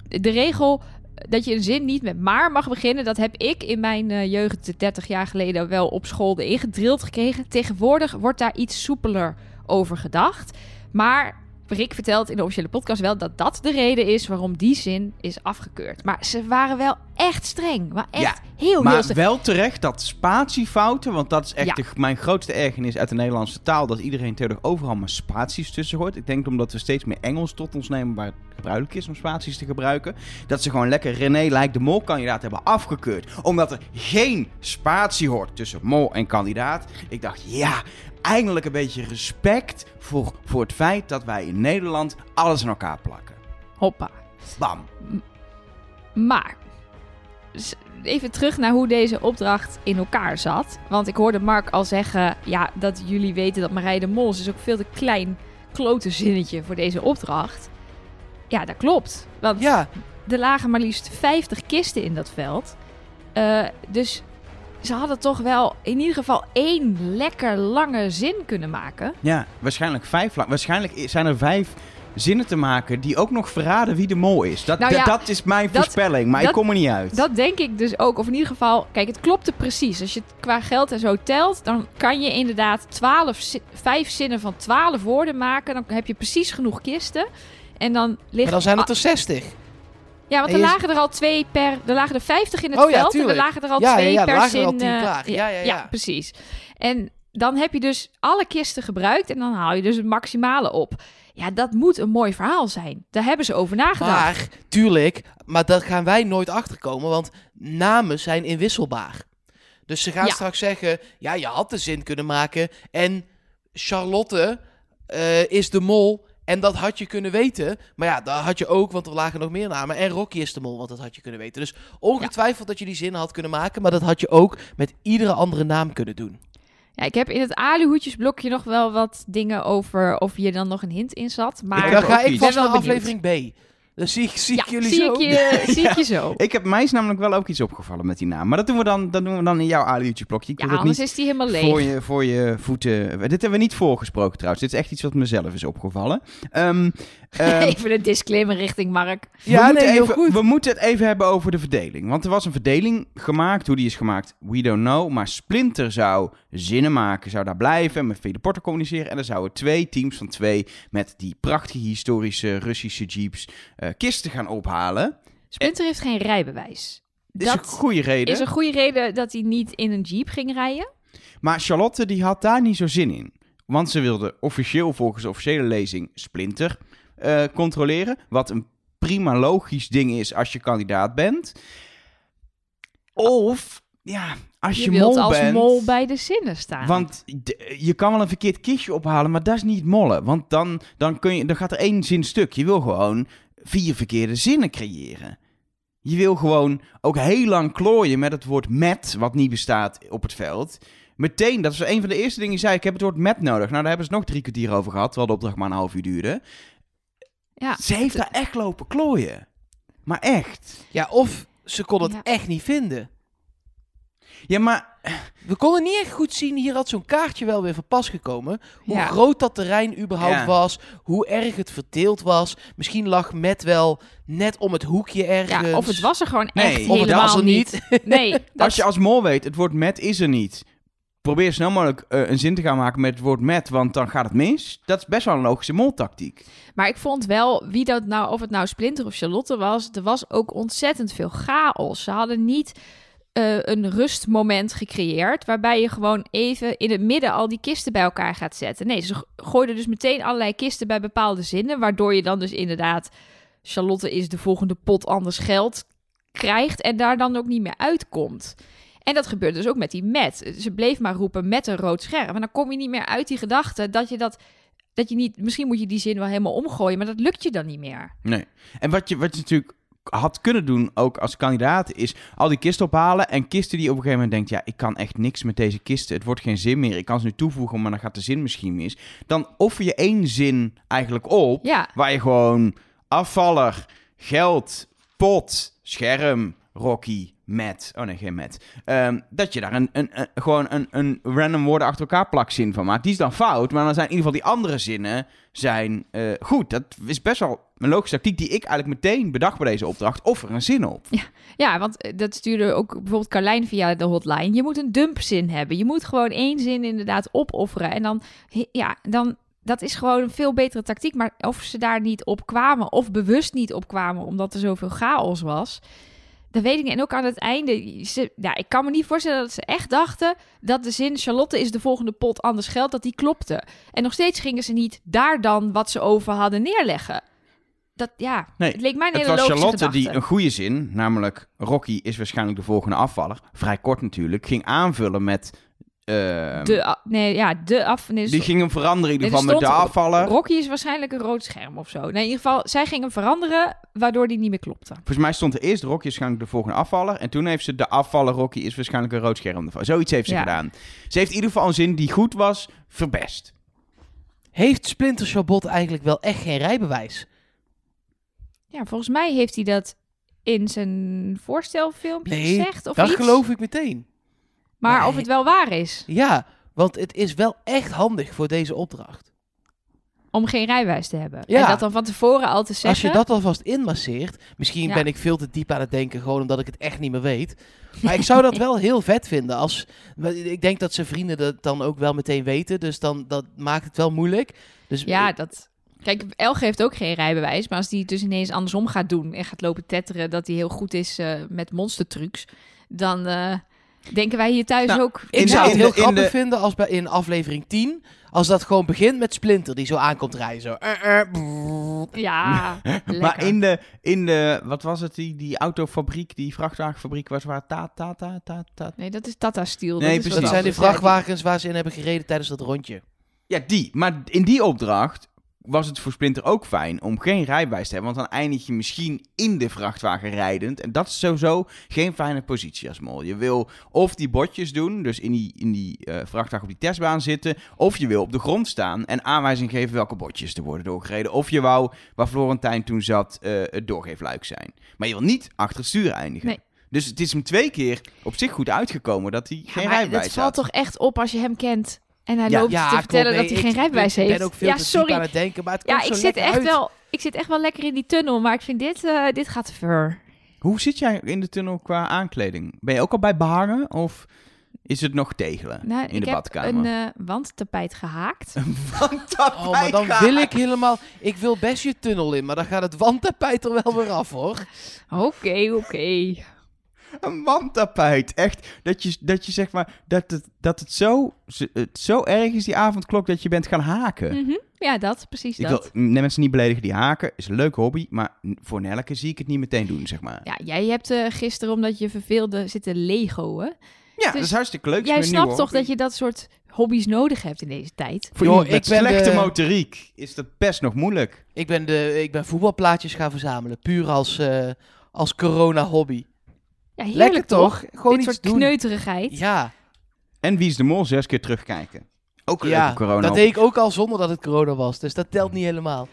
De regel dat je een zin niet met maar mag beginnen... dat heb ik in mijn eh, jeugd 30 jaar geleden wel op school erin gedrild gekregen. Tegenwoordig wordt daar iets soepeler over gedacht. Maar Rick vertelt in de officiële podcast wel dat dat de reden is waarom die zin is afgekeurd. Maar ze waren wel echt streng. Maar echt Ja, heel, heel Maar streng. wel terecht dat spatiefouten, want dat is echt Ja. de- mijn grootste ergernis uit de Nederlandse taal, dat iedereen tegenwoordig overal maar spaties tussen hoort. Ik denk omdat we steeds meer Engels tot ons nemen, waar het gebruikelijk is om spaties te gebruiken, dat ze gewoon lekker René lijkt de mol kandidaat hebben afgekeurd. Omdat er geen spatie hoort tussen mol en kandidaat. Ik dacht, ja, eindelijk een beetje respect voor, voor het feit dat wij in Nederland alles aan elkaar plakken. Hoppa. Bam. Maar, even terug naar hoe deze opdracht in elkaar zat. Want ik hoorde Mark al zeggen, ja, dat jullie weten dat Marije de Mol is ook veel te klein klote zinnetje voor deze opdracht. Ja, dat klopt. Want Ja, er lagen maar liefst 50 kisten in dat veld. Eh, dus ze hadden toch wel in ieder geval één lekker lange zin kunnen maken. Ja, waarschijnlijk vijf lang. Waarschijnlijk zijn er vijf zinnen te maken die ook nog verraden wie de mol is. Dat, Nou dat- ja, dat is mijn dat- voorspelling, maar ik kom er niet uit. Dat denk ik dus ook. Of in ieder geval, kijk, het klopte precies. Als je het qua geld en zo telt, dan kan je inderdaad 12, zi- vijf zinnen van 12 woorden maken. Dan heb je precies genoeg kisten. En dan ligt. Maar dan zijn het er 60. Ja, want er lagen er al twee per. Er lagen er 50 in het Oh ja, veld. en er lagen er al Ja, ja, twee ja, er per lagen er zin. al tien eh. Ja, ja, ja. precies. En dan heb je dus alle kisten gebruikt. En dan haal je dus het maximale op. Ja, dat moet een mooi verhaal zijn. Daar hebben ze over nagedacht. Maar, tuurlijk, maar dat gaan wij nooit achterkomen, want namen zijn inwisselbaar. Dus ze gaan Ja. straks zeggen, ja, je had de zin kunnen maken en Charlotte eh, is de mol en dat had je kunnen weten. Maar ja, dat had je ook, want er lagen nog meer namen. En Rocky is de mol, want dat had je kunnen weten. Dus ongetwijfeld dat je die zin had kunnen maken, maar dat had je ook met iedere andere naam kunnen doen. Ja, ik heb in het aluhoedjesblokje nog wel wat dingen over of je dan nog een hint in zat. Maar ook ga ik vast naar benieuwd. aflevering B. Dan zie ik, zie ik ja, jullie zie zo. ik je, zie ik je zo. Ik heb mij is namelijk wel ook iets opgevallen met die naam. Maar dat doen we dan, dat doen we dan in jouw aliutje blokje. Ik Ja, dat anders niet is die helemaal leeg. voor je, voor je voeten... Dit hebben we niet voorgesproken trouwens. Dit is echt iets wat mezelf is opgevallen. Ehm, ehm, Even een disclaimer richting Mark. we, Ja, moeten nee, heel even, goed. we moeten het even hebben over de verdeling. Want er was een verdeling gemaakt. Hoe die is gemaakt, we don't know. Maar Splinter zou zinnen maken, zou daar blijven. Met Vele Porter communiceren. En er zouden twee teams van twee met die prachtige historische Russische jeeps eh, kisten gaan ophalen. Splinter heeft geen rijbewijs. Is een Dat goede reden. is een goede reden dat hij niet in een jeep ging rijden. Maar Charlotte die had daar niet zo zin in. Want ze wilde officieel volgens de officiële lezing Splinter eh, controleren. Wat een prima logisch ding is als je kandidaat bent. Of, ja, als je, Je, wilt mol als bent... mol bij de zinnen staan. Want je kan wel een verkeerd kistje ophalen, maar dat is niet mollen. Want dan, dan, kun je, dan gaat er één zin stuk. Je wil gewoon vier verkeerde zinnen creëren. Je wil gewoon ook heel lang klooien met het woord met, wat niet bestaat op het veld. Meteen, dat is een van de eerste dingen die zei, ik heb het woord met nodig. Nou, daar hebben ze nog drie kwartier over gehad, terwijl de opdracht maar een half uur duurde. ja, Ze heeft daar echt lopen klooien. Maar echt. Ja, of ze kon het Ja. echt niet vinden. Ja, maar We konden niet echt goed zien, hier had zo'n kaartje wel weer van pas gekomen. Hoe Ja. groot dat terrein überhaupt Ja. was, hoe erg het verdeeld was. Misschien lag met wel net om het hoekje ergens. ja, of het was er gewoon Nee, echt of Of het helemaal was er niet. niet. Nee, dat als je als mol weet, het woord met is er niet. Probeer snel mogelijk eh, een zin te gaan maken met het woord met, want dan gaat het mis. Dat is best wel een logische moltactiek. Maar ik vond wel, wie dat nou, of het nou Splinter of Charlotte was, er was ook ontzettend veel chaos. Ze hadden niet eh, een rustmoment gecreëerd, waarbij je gewoon even in het midden al die kisten bij elkaar gaat zetten. Nee, ze gooiden dus meteen allerlei kisten bij bepaalde zinnen, waardoor je dan dus inderdaad, Charlotte is de volgende pot anders geld krijgt en daar dan ook niet meer uitkomt. En dat gebeurde dus ook met die met. Ze bleef maar roepen met een rood scherm. En dan kom je niet meer uit die gedachte dat je dat dat je niet, misschien moet je die zin wel helemaal omgooien, maar dat lukt je dan niet meer. Nee. En wat je, wat je natuurlijk had kunnen doen, ook als kandidaat, is al die kisten ophalen. En kisten die op een gegeven moment denkt, ja, ik kan echt niks met deze kisten. Het wordt geen zin meer. Ik kan ze nu toevoegen, maar dan gaat de zin misschien mis. Dan offer je één zin eigenlijk op, Ja, waar je gewoon afvaller, geld, pot, scherm, Rocky, met. Oh nee, geen met. Ehm, dat je daar een, een, gewoon een, een random woorden achter elkaar plakzin van maakt. Die is dan fout, maar dan zijn in ieder geval die andere zinnen zijn eh, goed. Dat is best wel een logische tactiek die ik eigenlijk meteen bedacht bij deze opdracht. Offer een zin op. ja, want eh, dat stuurde ook bijvoorbeeld Carlijn via de hotline. Je moet een dumpzin hebben. Je moet gewoon één zin inderdaad opofferen. En dan, ja, dan, dat is gewoon een veel betere tactiek. Maar of ze daar niet op kwamen, of bewust niet op kwamen, omdat er zoveel chaos was... Dat weet ik niet. En ook aan het einde, ze, ja, ik kan me niet voorstellen dat ze echt dachten dat de zin Charlotte is de volgende pot, anders geld, dat die klopte. En nog steeds gingen ze niet daar dan wat ze over hadden neerleggen. Dat, ja, Nee, het leek mij een Het hele was logische Charlotte gedachte. die een goede zin, namelijk Rocky is waarschijnlijk de volgende afvaller. Vrij kort natuurlijk. Ging aanvullen met... ehm, De, nee, ja, de af... Nee, die ging hem veranderen in ieder geval er met de afvaller. Rocky is waarschijnlijk een rood scherm of zo. Nee, in ieder geval, zij ging hem veranderen, waardoor die niet meer klopte. Volgens mij stond er eerst Rocky is waarschijnlijk de volgende afvaller. En toen heeft ze de afvaller Rocky is waarschijnlijk een rood scherm. ervan. Zoiets heeft ze Ja. gedaan. Ze heeft in ieder geval een zin die goed was, verbest. Heeft Splinter Chabot eigenlijk wel echt geen rijbewijs? Ja, volgens mij heeft hij dat in zijn voorstelfilmpje Nee, gezegd of Dat iets. geloof ik meteen. Maar Nee. of het wel waar is. Ja, want het is wel echt handig voor deze opdracht. om geen rijbewijs te hebben. Ja. En dat dan van tevoren al te zeggen. Als je dat alvast inmasseert, misschien Ja. ben ik veel te diep aan het denken, gewoon omdat ik het echt niet meer weet. Maar ik zou dat wel heel vet vinden. Als, ik denk dat zijn vrienden dat dan ook wel meteen weten, dus dan dat maakt het wel moeilijk. Dus Ja, dat... Kijk, Elge heeft ook geen rijbewijs. Maar als die het dus ineens andersom gaat doen... en gaat lopen tetteren dat hij heel goed is eh, met monstertrucs... dan eh, denken wij hier thuis Nou, ook... ik in zou de- het heel de- grappig de- vinden als bij in aflevering 10, als dat gewoon begint met Splinter die zo aankomt rijden. Zo. eh, eh. Ja, Maar in de, in de, wat was het, die, die autofabriek, die vrachtwagenfabriek, was waar ta, ta, ta, ta, ta. Nee, dat is Tata Steel. Nee, dat is precies. Dat zijn die anders. vrachtwagens waar ze in hebben gereden tijdens dat rondje. Ja, die. Maar in die opdracht was het voor Splinter ook fijn om geen rijbewijs te hebben. Want dan eindig je misschien in de vrachtwagen rijdend. En dat is sowieso geen fijne positie als mol. Je wil of die botjes doen, dus in die, in die eh, vrachtwagen op die testbaan zitten. Of je wil op de grond staan en aanwijzing geven welke botjes er worden doorgereden. Of je wou, waar Florentijn toen zat, eh, het doorgeefluik zijn. Maar je wil niet achter het stuur eindigen. Nee. Dus het is hem twee keer op zich goed uitgekomen dat hij Ja, geen rijbewijs het valt had. toch echt op als je hem kent... en hij Ja, loopt te vertellen Nee, dat hij ik- geen rijbewijs ik heeft. ben ook veel ja, sorry. aan het denken, maar het Ja, ik zit, echt uit. wel, ik zit echt wel lekker in die tunnel, maar ik vind dit, eh, dit gaat te ver. Hoe zit jij in de tunnel qua aankleding? Ben je ook al bij behangen of is het nog tegelen Nou, in ik de heb badkamer? een eh, wandtapijt gehaakt. Oh, maar dan wil ik helemaal... Ik wil best je tunnel in, maar dan gaat het wandtapijt er wel weer af, hoor. Oké, oké. Een wandtapijt. Echt, dat je, dat je zeg maar, dat het, dat het, zo, het zo erg is die avondklok dat je bent gaan haken. Mhm. Ja, dat, precies Ik dat. wil mensen niet beledigen die haken, is een leuke hobby, maar voor Nelke zie ik het niet meteen doen, zeg maar. Ja, Ja, jij hebt eh, gisteren, omdat je verveelde, zitten legoen. dat is hartstikke leuk. Jij snapt toch dat je dat soort hobby's nodig hebt in deze tijd? Voor ik slechte de- motoriek is dat best nog moeilijk. Ik ben, de, ik ben voetbalplaatjes gaan verzamelen, puur als, eh, als corona-hobby. Ja, heerlijk Lekker toch? Gewoon Dit iets soort doen. kneuterigheid. Ja, En Wie is de Mol zes keer terugkijken. Ook een ja leuke corona dat deed ik ook al zonder dat het corona was, dus dat telt niet helemaal.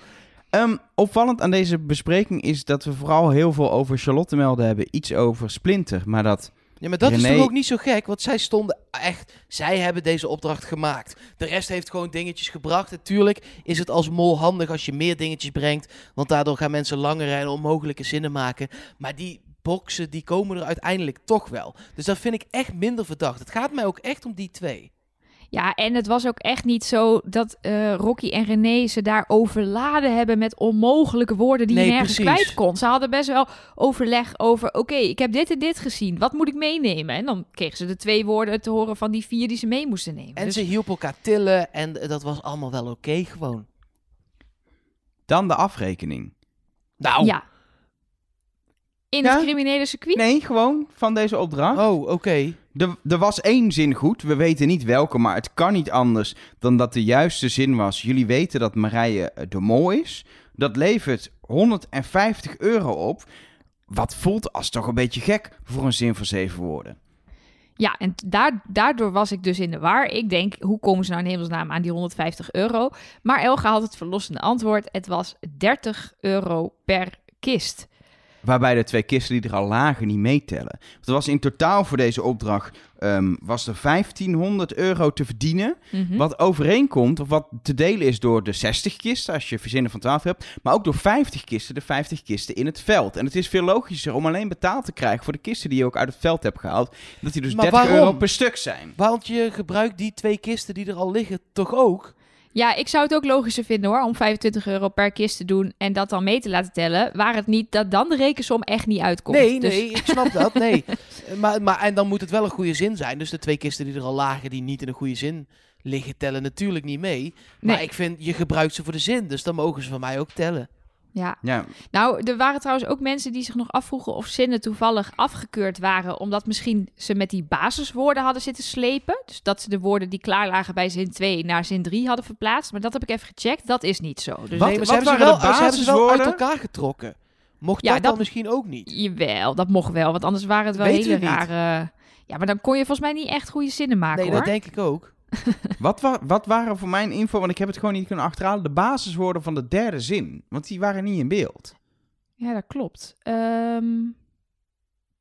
Ehm, opvallend aan deze bespreking is dat we vooral heel veel over Charlotte melden hebben. Iets over Splinter, maar dat... Ja, maar dat is René- toch ook niet zo gek, want zij stonden echt... Zij hebben deze opdracht gemaakt. De rest heeft gewoon dingetjes gebracht. Natuurlijk is het als mol handig als je meer dingetjes brengt, want daardoor gaan mensen langer rijden en onmogelijke zinnen maken. Maar die boxen, die komen er uiteindelijk toch wel. Dus dat vind ik echt minder verdacht. Het gaat mij ook echt om die twee. Ja, en het was ook echt niet zo dat eh, Rocky en René ze daar overladen hebben met onmogelijke woorden die Nee, je nergens precies. kwijt kon. Ze hadden best wel overleg over, oké, ik heb dit en dit gezien, wat moet ik meenemen? En dan kregen ze de twee woorden te horen van die vier die ze mee moesten nemen. En Dus- ze hielpen elkaar tillen en eh, dat was allemaal wel oké gewoon. Dan de afrekening. Nou, Ja. In Ja? het criminele circuit? Nee, gewoon van deze opdracht. oh, oké. Er, er was één zin goed, we weten niet welke, maar het kan niet anders dan dat de juiste zin was. Jullie weten dat Marije eh, de mol is. Dat levert 150 euro op. Wat voelt als toch een beetje gek voor een zin van zeven woorden. Ja, en daar, daardoor was ik dus in de war. Ik denk, hoe komen ze nou in hemelsnaam aan die 150 euro? Maar Elga had het verlossende antwoord. Het was 30 euro per kist. Waarbij de twee kisten die er al lagen niet meetellen. Want er was in totaal voor deze opdracht ehm, was er 1500 euro te verdienen. Mhm. Wat overeenkomt, of wat te delen is door de 60 kisten, als je verzinnen van 12 hebt. Maar ook door 50 kisten, de 50 kisten in het veld. En het is veel logischer om alleen betaald te krijgen voor de kisten die je ook uit het veld hebt gehaald. Dat die dus Maar 30 waarom? euro per stuk zijn. Want je gebruikt die twee kisten die er al liggen toch ook? Ja, ik zou het ook logischer vinden hoor, om 25 euro per kist te doen en dat dan mee te laten tellen. Waar het niet dat dan de rekensom echt niet uitkomt. Nee, Dus- nee, ik snap dat. Nee. Maar, maar, en dan moet het wel een goede zin zijn. Dus de twee kisten die er al lagen, die niet in een goede zin liggen, tellen natuurlijk niet mee. Maar Nee. ik vind, je gebruikt ze voor de zin. Dus dan mogen ze van mij ook tellen. Ja. Ja, Nou, er waren trouwens ook mensen die zich nog afvroegen of zinnen toevallig afgekeurd waren, omdat misschien ze met die basiswoorden hadden zitten slepen. Dus dat ze de woorden die klaar lagen bij zin 2 naar zin 3 hadden verplaatst. Maar dat heb ik even gecheckt. Dat is niet zo. Dus Wat? nee, maar ze hebben ze, wel, de ze hebben ze wel uit basiswoorden? elkaar getrokken. Mocht Ja, dat, dan dat- misschien ook niet? Jawel, dat mocht wel. Want anders waren het wel hele rare... Ja, maar dan kon je volgens mij niet echt goede zinnen maken Nee, hoor. dat denk ik ook. Wat, wa- wat waren voor mijn info, want ik heb het gewoon niet kunnen achterhalen, de basiswoorden van de derde zin. Want die waren niet in beeld. Ja, dat klopt. Ehm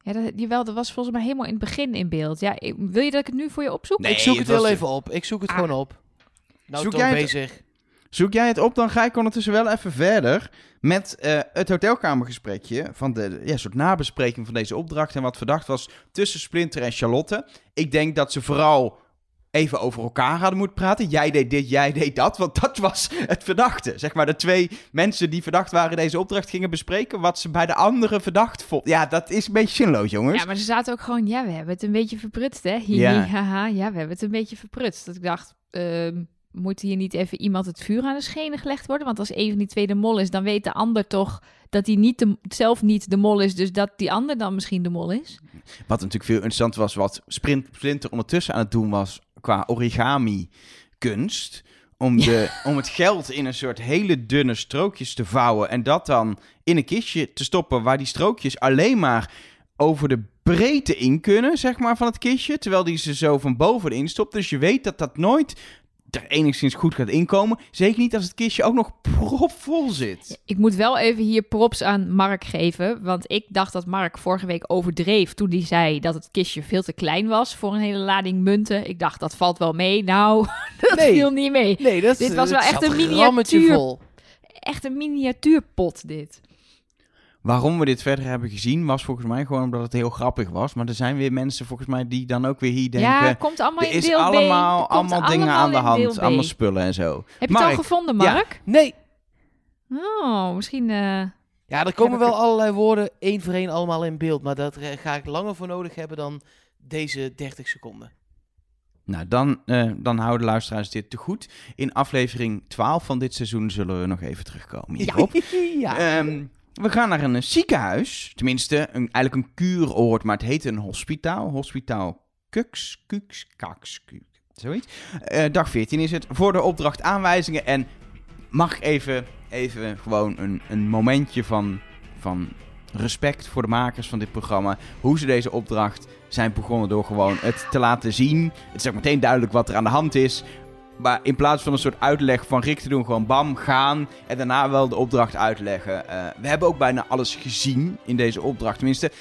ja, dat, jawel, dat was volgens mij helemaal in het begin in beeld. Ja, ik- wil je dat ik het nu voor je opzoek? Nee, ik zoek het het heel was- even op. Ik zoek het Ah. gewoon op. Nou, Zoek jij het- bezig. Zoek jij het op, dan ga ik ondertussen wel even verder met eh, het hotelkamergesprekje van de ja, soort nabespreking van deze opdracht en wat verdacht was tussen Splinter en Charlotte. Ik denk dat ze vooral even over elkaar hadden moeten praten. Jij deed dit, jij deed dat, want dat was het verdachte. Zeg maar de twee mensen die verdacht waren deze opdracht gingen bespreken wat ze bij de andere verdacht vonden. Ja, dat is een beetje zinloos, jongens. Ja, maar ze zaten ook gewoon, ja, we hebben het een beetje verprutst, hè? Hihi, Ja. haha, ja, we hebben het een beetje verprutst. Dat ik dacht, ehm, moet hier niet even iemand het vuur aan de schenen gelegd worden? Want als een van die twee de mol is, dan weet de ander toch dat hij niet de, zelf niet de mol is, dus dat die ander dan misschien de mol is. Wat natuurlijk veel interessant was, wat Sprint, Splinter ondertussen aan het doen was qua origami kunst. Om, de, om het geld in een soort hele dunne strookjes te vouwen. En dat dan in een kistje te stoppen waar die strookjes alleen maar over de breedte in kunnen, zeg maar, van het kistje. Terwijl die ze zo van boven erin stopt. Dus je weet dat dat nooit er enigszins goed gaat inkomen. Zeker niet als het kistje ook nog propvol zit. Ik moet wel even hier props aan Mark geven, want ik dacht dat Mark vorige week overdreef toen hij zei dat het kistje veel te klein was voor een hele lading munten. Ik dacht, dat valt wel mee. Nou, dat Nee. viel niet mee. Nee, dat Dit was wel echt een miniatuur. vol. Echt een miniatuurpot dit. Waarom we dit verder hebben gezien was volgens mij gewoon omdat het heel grappig was. Maar er zijn weer mensen volgens mij die dan ook weer hier denken... ja, komt allemaal er in is deel B. allemaal, Er allemaal dingen aan de hand. Allemaal spullen en zo. Heb je het al gevonden, ja. Mark? Nee. Oh, misschien... eh, Ja, er komen wel allerlei woorden één voor één allemaal in beeld. Maar daar ga ik langer voor nodig hebben dan deze 30 seconden. Nou, dan, eh, dan houden luisteraars dit te goed. In aflevering 12 van dit seizoen zullen we nog even terugkomen hierop. ja. Ehm, we gaan naar een eh, ziekenhuis. Tenminste, een, eigenlijk een kuuroord, maar het heet een hospitaal. Hospitaal Kux, Kux, Kaks, Kuk, zoiets. Eh, dag 14 is het. Voor de opdracht aanwijzingen. En mag even, even gewoon een, een momentje van, van respect voor de makers van dit programma. Hoe ze deze opdracht zijn begonnen door gewoon het te laten zien. Het is ook meteen duidelijk wat er aan de hand is. Maar in plaats van een soort uitleg van Rick te doen, gewoon bam, gaan. En daarna wel de opdracht uitleggen. Eh, we hebben ook bijna alles gezien in deze opdracht. Tenminste,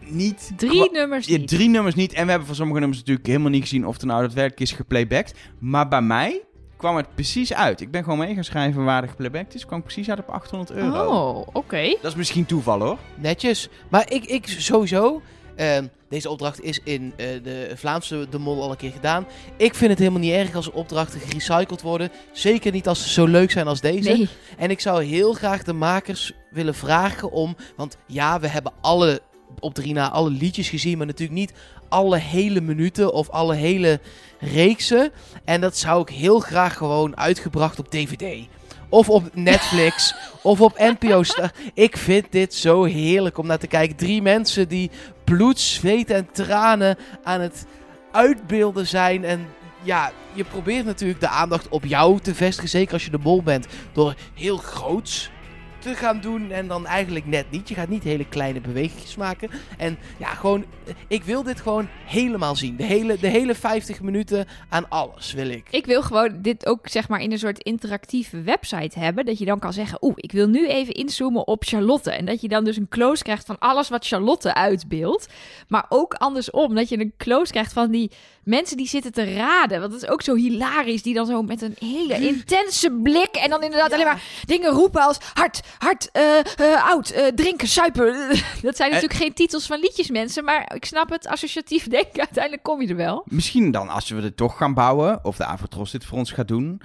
niet... drie nummers Ja, niet. drie nummers niet. En we hebben van sommige nummers natuurlijk helemaal niet gezien of er nou daadwerkelijk is geplaybacked. Maar bij mij kwam het precies uit. Ik ben gewoon mee gaan schrijven waar er geplaybacked is. kwam precies uit op 800 euro. Oh, oké. Dat is misschien toeval hoor. Netjes. Maar ik, ik sowieso. Ehm, deze opdracht is in eh, de Vlaamse De Mol al een keer gedaan. Ik vind het helemaal niet erg als opdrachten gerecycled worden. Zeker niet als ze zo leuk zijn als deze. Nee. En ik zou heel graag de makers willen vragen om. Want ja, we hebben alle op drie na alle liedjes gezien. Maar natuurlijk niet alle hele minuten of alle hele reeksen. En dat zou ik heel graag gewoon uitgebracht op DVD. Of op Netflix. of op NPO Star. Ik vind dit zo heerlijk om naar te kijken. Drie mensen die bloed, zweet en tranen aan het uitbeelden zijn. En ja, je probeert natuurlijk de aandacht op jou te vestigen. Zeker als je de bol bent. Door heel groots te gaan doen en dan eigenlijk net niet. Je gaat niet hele kleine bewegingen maken. En ja, gewoon, eh, ik wil dit gewoon helemaal zien. De hele, de hele 50 minuten aan alles wil ik. Ik wil gewoon dit ook zeg maar in een soort interactieve website hebben. Dat je dan kan zeggen, oeh, ik wil nu even inzoomen op Charlotte. En dat je dan dus een close krijgt van alles wat Charlotte uitbeeldt. Maar ook andersom, dat je een close krijgt van die mensen die zitten te raden. Want dat is ook zo hilarisch. Die dan zo met een hele intense blik en dan inderdaad alleen maar dingen roepen als hard, hard, eh, eh, oud, eh, drinken, suipen. dat zijn natuurlijk geen titels van liedjes, mensen. Maar ik snap het, associatief denken, uiteindelijk kom je er wel. Misschien dan, als we het toch gaan bouwen, of de Avatros dit voor ons gaat doen,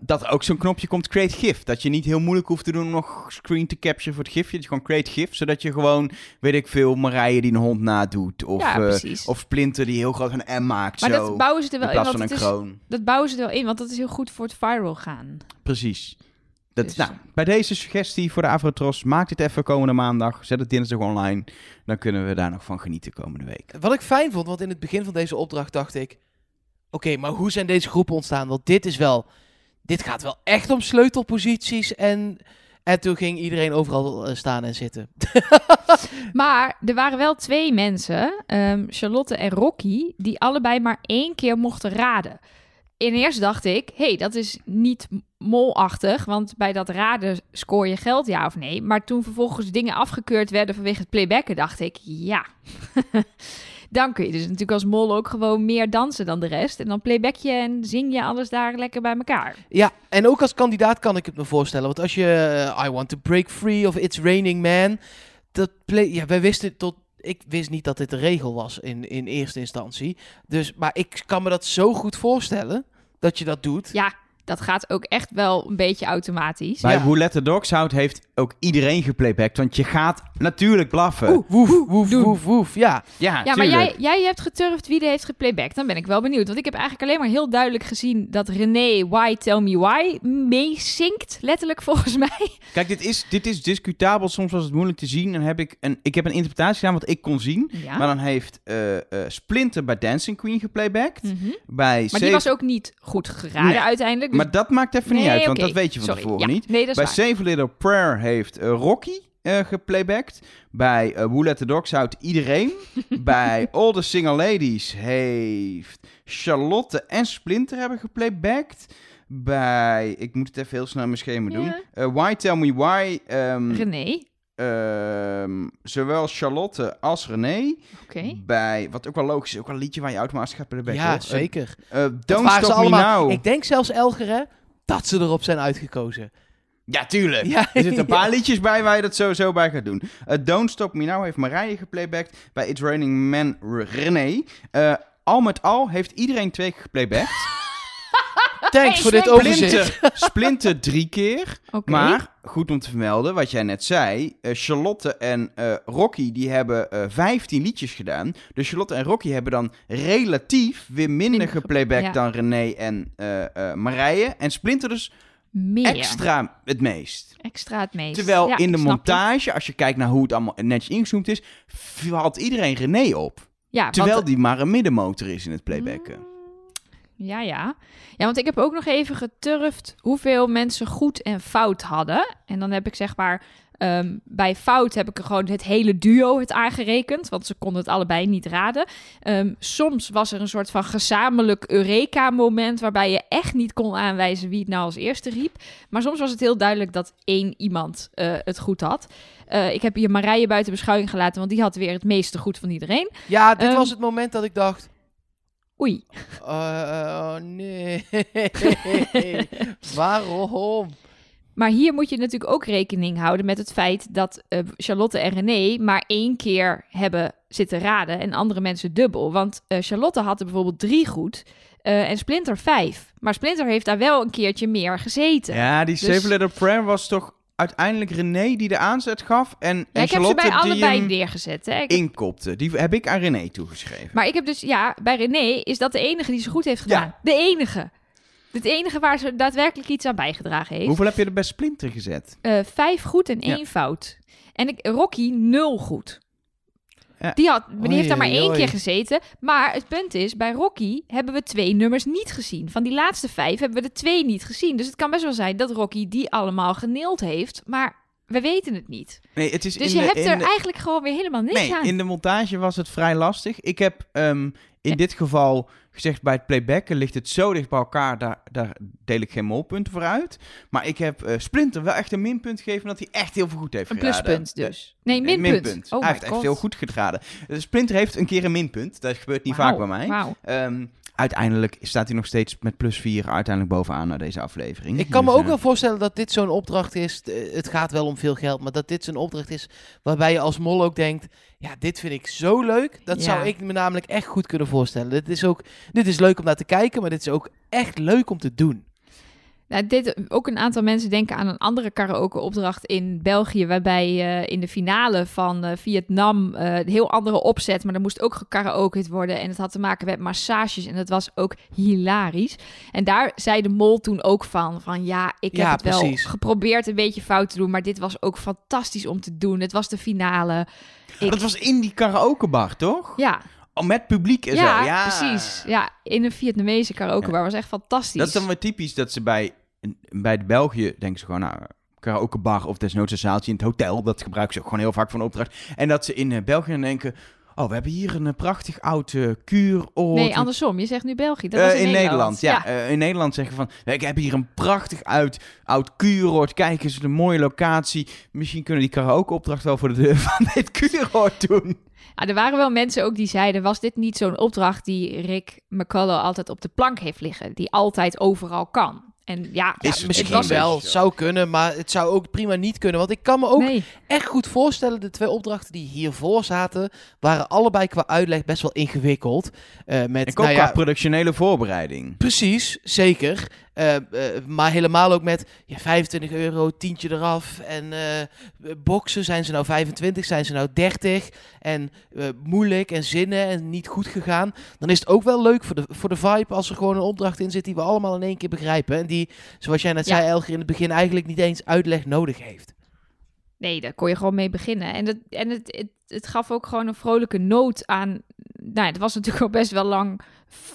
dat er ook zo'n knopje komt, create GIF. Dat je niet heel moeilijk hoeft te doen om nog screen te capture voor het gifje. Dat je gewoon create GIF, zodat je gewoon, weet ik veel, Marije die een hond nadoet. Of, Ja, of Splinter die heel groot een M maakt, Maar zo. dat bouwen ze er wel in plaats van is, dat bouwen ze er wel in, want dat is heel goed voor het viral gaan. Precies. Dat, Dus- nou, bij deze suggestie voor de Avatros, maak dit even komende maandag. Zet het dinsdag online. Dan kunnen we daar nog van genieten komende week. Wat ik fijn vond, want in het begin van deze opdracht dacht ik... Oké, maar hoe zijn deze groepen ontstaan? Want dit is wel... Dit gaat wel echt om sleutelposities en... En toen ging iedereen overal eh, staan en zitten. Maar er waren wel twee mensen, ehm, Charlotte en Rocky, die allebei maar één keer mochten raden. In eerst dacht ik, hey, dat is niet molachtig, want bij dat raden scoor je geld, ja of nee. Maar toen vervolgens dingen afgekeurd werden vanwege het playbacken, dacht ik, ja, Dan kun je dus natuurlijk als mol ook gewoon meer dansen dan de rest. En dan playback je en zing je alles daar lekker bij elkaar. Ja, en ook als kandidaat kan ik het me voorstellen. Want als je eh, I Want to Break Free of It's Raining Man... Dat play, ja, wij wisten tot... Ik wist niet dat dit de regel was in, in eerste instantie. Dus, maar ik kan me dat zo goed voorstellen dat je dat doet. Ja, dat gaat ook echt wel een beetje automatisch. Bij Ja. Who Let the Dogs Out heeft ook iedereen geplaybacked. Want je gaat natuurlijk blaffen. Oeh, woef, woef, doen. woef, woef. Ja, Ja, Ja, maar jij, jij hebt geturfd wie er heeft geplaybacked. Dan ben ik wel benieuwd. Want ik heb eigenlijk alleen maar heel duidelijk gezien dat René Why Tell Me Why meezingt. Letterlijk volgens mij. Kijk, dit is, dit is discutabel. Soms was het moeilijk te zien. En heb ik, een, ik heb een interpretatie gedaan wat ik kon zien. Ja. Maar dan heeft eh, eh, Splinter bij Dancing Queen geplaybacked. Mhm. Bij Maar die was ook niet goed geraden Nee. uiteindelijk. Maar dat maakt even niet uit, want dat weet je van Sorry. tevoren Ja, niet. Nee, dat Bij waar. Save a Little Prayer heeft eh, Rocky eh geplaybacked. Bij uh, Who Let the Dogs Out iedereen. Bij All the Single Ladies heeft Charlotte en Splinter hebben geplaybacked. Bij, ik moet het even heel snel in mijn schema doen. Why Tell Me Why. ehm, René. Ehm, zowel Charlotte als René. Oké. Bij, wat ook wel logisch is, ook wel een liedje waar je automatisch gaat playbacken. ja hoor. zeker. Don't Stop Me allemaal. Now. Ik denk zelfs Elgeren dat ze erop zijn uitgekozen. Ja, tuurlijk. Ja, Er zitten een paar ja. liedjes bij waar je dat sowieso bij gaat doen. Eh, Don't Stop Me Now heeft Marije geplaybacked. Bij It's Raining Man R- René. Eh, al met al heeft iedereen twee keer geplaybacked. Thanks Hey, voor dit overzicht. Splinter, Splinter drie keer. Maar, goed om te vermelden, wat jij net zei. eh, Charlotte en eh, Rocky, die hebben eh 15 liedjes gedaan. Dus Charlotte en Rocky hebben dan relatief weer minder Minder ge- geplaybacked ja. dan René en eh, eh, Marije. En Splinter dus Meer. extra het meest. Extra het meest. Terwijl Ja, in de je. montage, als je kijkt naar hoe het allemaal netjes ingezoomd is, valt iedereen René op. Ja, Terwijl want- die maar een middenmotor is in het playbacken. Ja, ja. Ja, want ik heb ook nog even geturfd hoeveel mensen goed en fout hadden. En dan heb ik zeg maar... ehm, bij fout heb ik er gewoon het hele duo het aangerekend. Want ze konden het allebei niet raden. Ehm, soms was er een soort van gezamenlijk Eureka-moment... waarbij je echt niet kon aanwijzen wie het nou als eerste riep. Maar soms was het heel duidelijk dat één iemand eh, het goed had. Eh, ik heb hier Marije buiten beschouwing gelaten... want die had weer het meeste goed van iedereen. Ja, dit Ehm. was het moment dat ik dacht... Oei. eh, oh nee. Waarom? Maar hier moet je natuurlijk ook rekening houden met het feit dat eh, Charlotte en René maar één keer hebben zitten raden en andere mensen dubbel. Want eh, Charlotte had er bijvoorbeeld drie goed eh, en Splinter vijf. Maar Splinter heeft daar wel een keertje meer gezeten. Ja, die Dus- Save Little Prayer was toch uiteindelijk René die de aanzet gaf en, Ja, en ik heb ze bij die allebei neergezet. Hè? Ik- inkopte. Die heb ik aan René toegeschreven. Maar ik heb dus, ja, bij René is dat de enige die ze goed heeft gedaan. Ja. De enige. Het enige waar ze daadwerkelijk iets aan bijgedragen heeft. Hoeveel heb je er bij Splinter gezet? Eh, vijf goed en Ja. één fout. En ik, Rocky nul goed. Ja. Die, had, die heeft daar maar één oei. keer gezeten. Maar het punt is, bij Rocky hebben we twee nummers niet gezien. Van die laatste vijf hebben we de twee niet gezien. Dus het kan best wel zijn dat Rocky die allemaal geneeld heeft. Maar we weten het niet. Nee, het is Dus je de- hebt er de- eigenlijk gewoon weer helemaal niks Nee, aan. in de montage was het vrij lastig. Ik heb ehm, in Ja. dit geval gezegd, bij het playbacken ligt het zo dicht bij elkaar, daar, daar deel ik geen molpunten voor uit. Maar ik heb eh, Splinter wel echt een minpunt gegeven, omdat hij echt heel veel goed heeft Een geraden. pluspunt dus. Nee, minpunt. Oh hij heeft echt heel goed geraden. Eh, Splinter heeft een keer een minpunt. Dat gebeurt niet vaak bij mij. Ehm, uiteindelijk staat hij nog steeds met plus 4 uiteindelijk bovenaan naar deze aflevering. Ik kan me Dus, ook eh, wel voorstellen dat dit zo'n opdracht is. eh, Het gaat wel om veel geld, maar dat dit zo'n opdracht is waarbij je als mol ook denkt: ja, dit vind ik zo leuk. Dat Ja. zou ik me namelijk echt goed kunnen voorstellen. Dit is ook, dit is leuk om naar te kijken, maar dit is ook echt leuk om te doen. Nou, dit, ook een aantal mensen denken aan een andere karaoke-opdracht in België, waarbij eh, in de finale van eh, Vietnam eh, een heel andere opzet, maar er moest ook gekaraokeerd worden en het had te maken met massages en dat was ook hilarisch. En daar zei de mol toen ook van, van ja, ik heb Ja, het wel precies. geprobeerd een beetje fout te doen, maar dit was ook fantastisch om te doen. Het was de finale. Ik- Dat was in die karaokebar, toch? ja, Oh, met publiek en ja, zo. Ja, precies. Ja, in een Vietnamese karaokebar was echt fantastisch. Dat is dan weer typisch dat ze bij, bij de België denken ze gewoon, nou, karaokebar of desnoods een zaaltje in het hotel. Dat gebruiken ze ook gewoon heel vaak een opdracht. En dat ze in eh, België denken, oh, we hebben hier een eh, prachtig oud eh, kuuroord. Nee, andersom. Je zegt nu België. Dat was in, in Nederland, ja. ja. In Nederland zeggen van, ik heb hier een prachtig oud, oud kuuroord. Kijk eens, een mooie locatie. Misschien kunnen die karaoke-opdracht wel voor de deur van dit kuuroord doen. Ja, er waren wel mensen ook die zeiden: was dit niet zo'n opdracht die Rick McCullough altijd op de plank heeft liggen? Die altijd overal kan. En ja, Is- ja, Misschien het was wel, zo. zou kunnen, maar het zou ook prima niet kunnen. Want ik kan me ook Nee. echt goed voorstellen, de twee opdrachten die hiervoor zaten, waren allebei qua uitleg best wel ingewikkeld. Eh met, Ik ook nou ja, qua productionele voorbereiding. Precies, zeker. Eh, eh, maar helemaal ook met ja, 25 euro, tientje eraf. En eh boksen, zijn ze nou 25, zijn ze nou 30? En moeilijk en zinnen en niet goed gegaan. Dan is het ook wel leuk voor de, voor de vibe als er gewoon een opdracht in zit die we allemaal in één keer begrijpen. En die, zoals jij net Ja. zei Elger, in het begin eigenlijk niet eens uitleg nodig heeft. Nee, daar kon je gewoon mee beginnen. En, dat, en het, het, het gaf ook gewoon een vrolijke noot aan. Nou, het was natuurlijk al best wel lang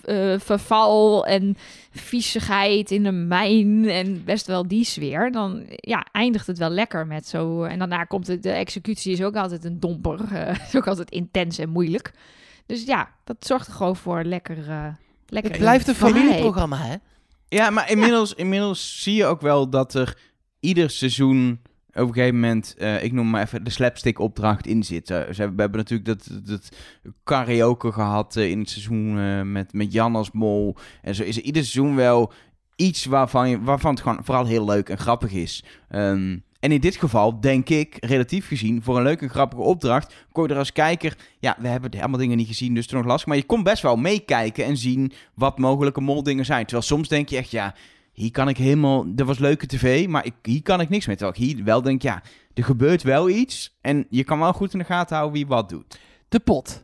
eh, verval en viezigheid in de mijn en best wel die sfeer. Dan ja, eindigt het wel lekker met zo. En daarna komt het, de executie is ook altijd een domper. eh, is ook altijd intens en moeilijk. Dus ja, dat zorgt er gewoon voor lekker. eh lekker Het blijft een familieprogramma, hè? Ja, maar inmiddels, inmiddels zie je ook wel dat er ieder seizoen op een gegeven moment, eh, ik noem maar even de slapstick opdracht in zit. We hebben natuurlijk dat, dat karaoke gehad eh, in het seizoen eh, met, met Jan als mol. En zo is er ieder seizoen wel iets waarvan, waarvan het gewoon vooral heel leuk en grappig is. Ehm, en in dit geval, denk ik, relatief gezien, voor een leuke en grappige opdracht, kon je er als kijker, ja, we hebben helemaal dingen niet gezien, dus het is nog lastig. Maar je kon best wel meekijken en zien wat mogelijke moldingen zijn. Terwijl soms denk je echt, ja, hier kan ik helemaal, er was leuke tv, maar ik, hier kan ik niks mee. Terwijl ik hier wel denk, ja, er gebeurt wel iets en je kan wel goed in de gaten houden wie wat doet. De pot.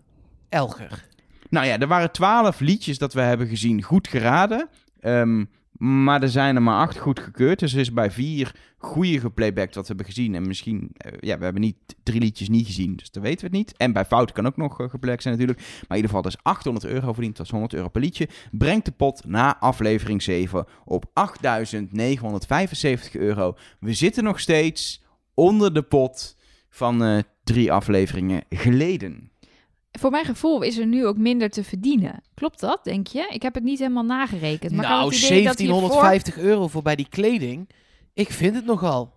Elger. Nou ja, er waren twaalf liedjes dat we hebben gezien goed geraden. Ehm, maar er zijn er maar acht goed gekeurd. Dus er is bij vier goede geplaybacked wat we hebben gezien. En misschien, eh, ja, we hebben niet drie liedjes niet gezien, dus dat weten we het niet. En bij fouten kan ook nog uh, geplaybacked zijn natuurlijk. Maar in ieder geval, dus 800 euro verdiend, dat is 100 euro per liedje. Brengt de pot na aflevering 7 op 8.975 euro. We zitten nog steeds onder de pot van eh, drie afleveringen geleden. Voor mijn gevoel is er nu ook minder te verdienen. Klopt dat, denk je? Ik heb het niet helemaal nagerekend. Maar Nou, het idee dat hiervoor- 1750 euro voor bij die kleding. Ik vind het nogal.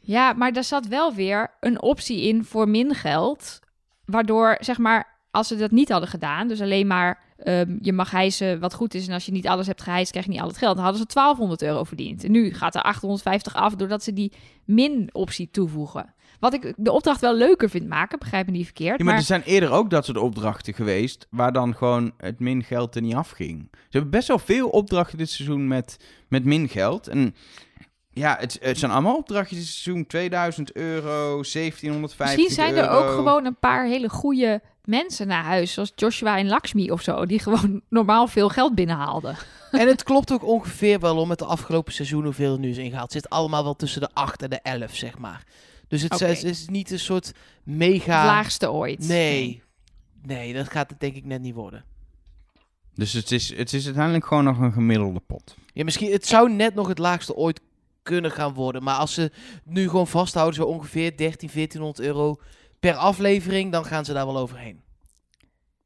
Ja, maar daar zat wel weer een optie in voor min geld. Waardoor, zeg maar, als ze dat niet hadden gedaan, dus alleen maar ehm, je mag hijsen wat goed is. En als je niet alles hebt gehijst, krijg je niet al het geld. Dan hadden ze 1200 euro verdiend. En nu gaat er 850 af doordat ze die min-optie toevoegen. Wat ik de opdracht wel leuker vind maken, begrijp me niet verkeerd. Ja, maar, maar er zijn eerder ook dat soort opdrachten geweest waar dan gewoon het min geld er niet afging. Ze hebben best wel veel opdrachten dit seizoen met, met min geld. En ja, het, het zijn allemaal opdrachtjes dit seizoen. 2000 euro, 1750 misschien zijn er euro. ook gewoon een paar hele goede mensen naar huis. Zoals Joshua en Lakshmi of zo. Die gewoon normaal veel geld binnenhaalden. En het klopt ook ongeveer wel om met de afgelopen seizoen hoeveel er nu is ingehaald. Het zit allemaal wel tussen de 8 en de 11, zeg maar. Dus het, is, het is niet een soort mega... Het laagste ooit. Nee. Nee, dat gaat het denk ik net niet worden. Dus het is, het is uiteindelijk gewoon nog een gemiddelde pot. Ja, misschien, het zou net nog het laagste ooit kunnen gaan worden. Maar als ze nu gewoon vasthouden, zo ongeveer 13, 1400 euro per aflevering, dan gaan ze daar wel overheen.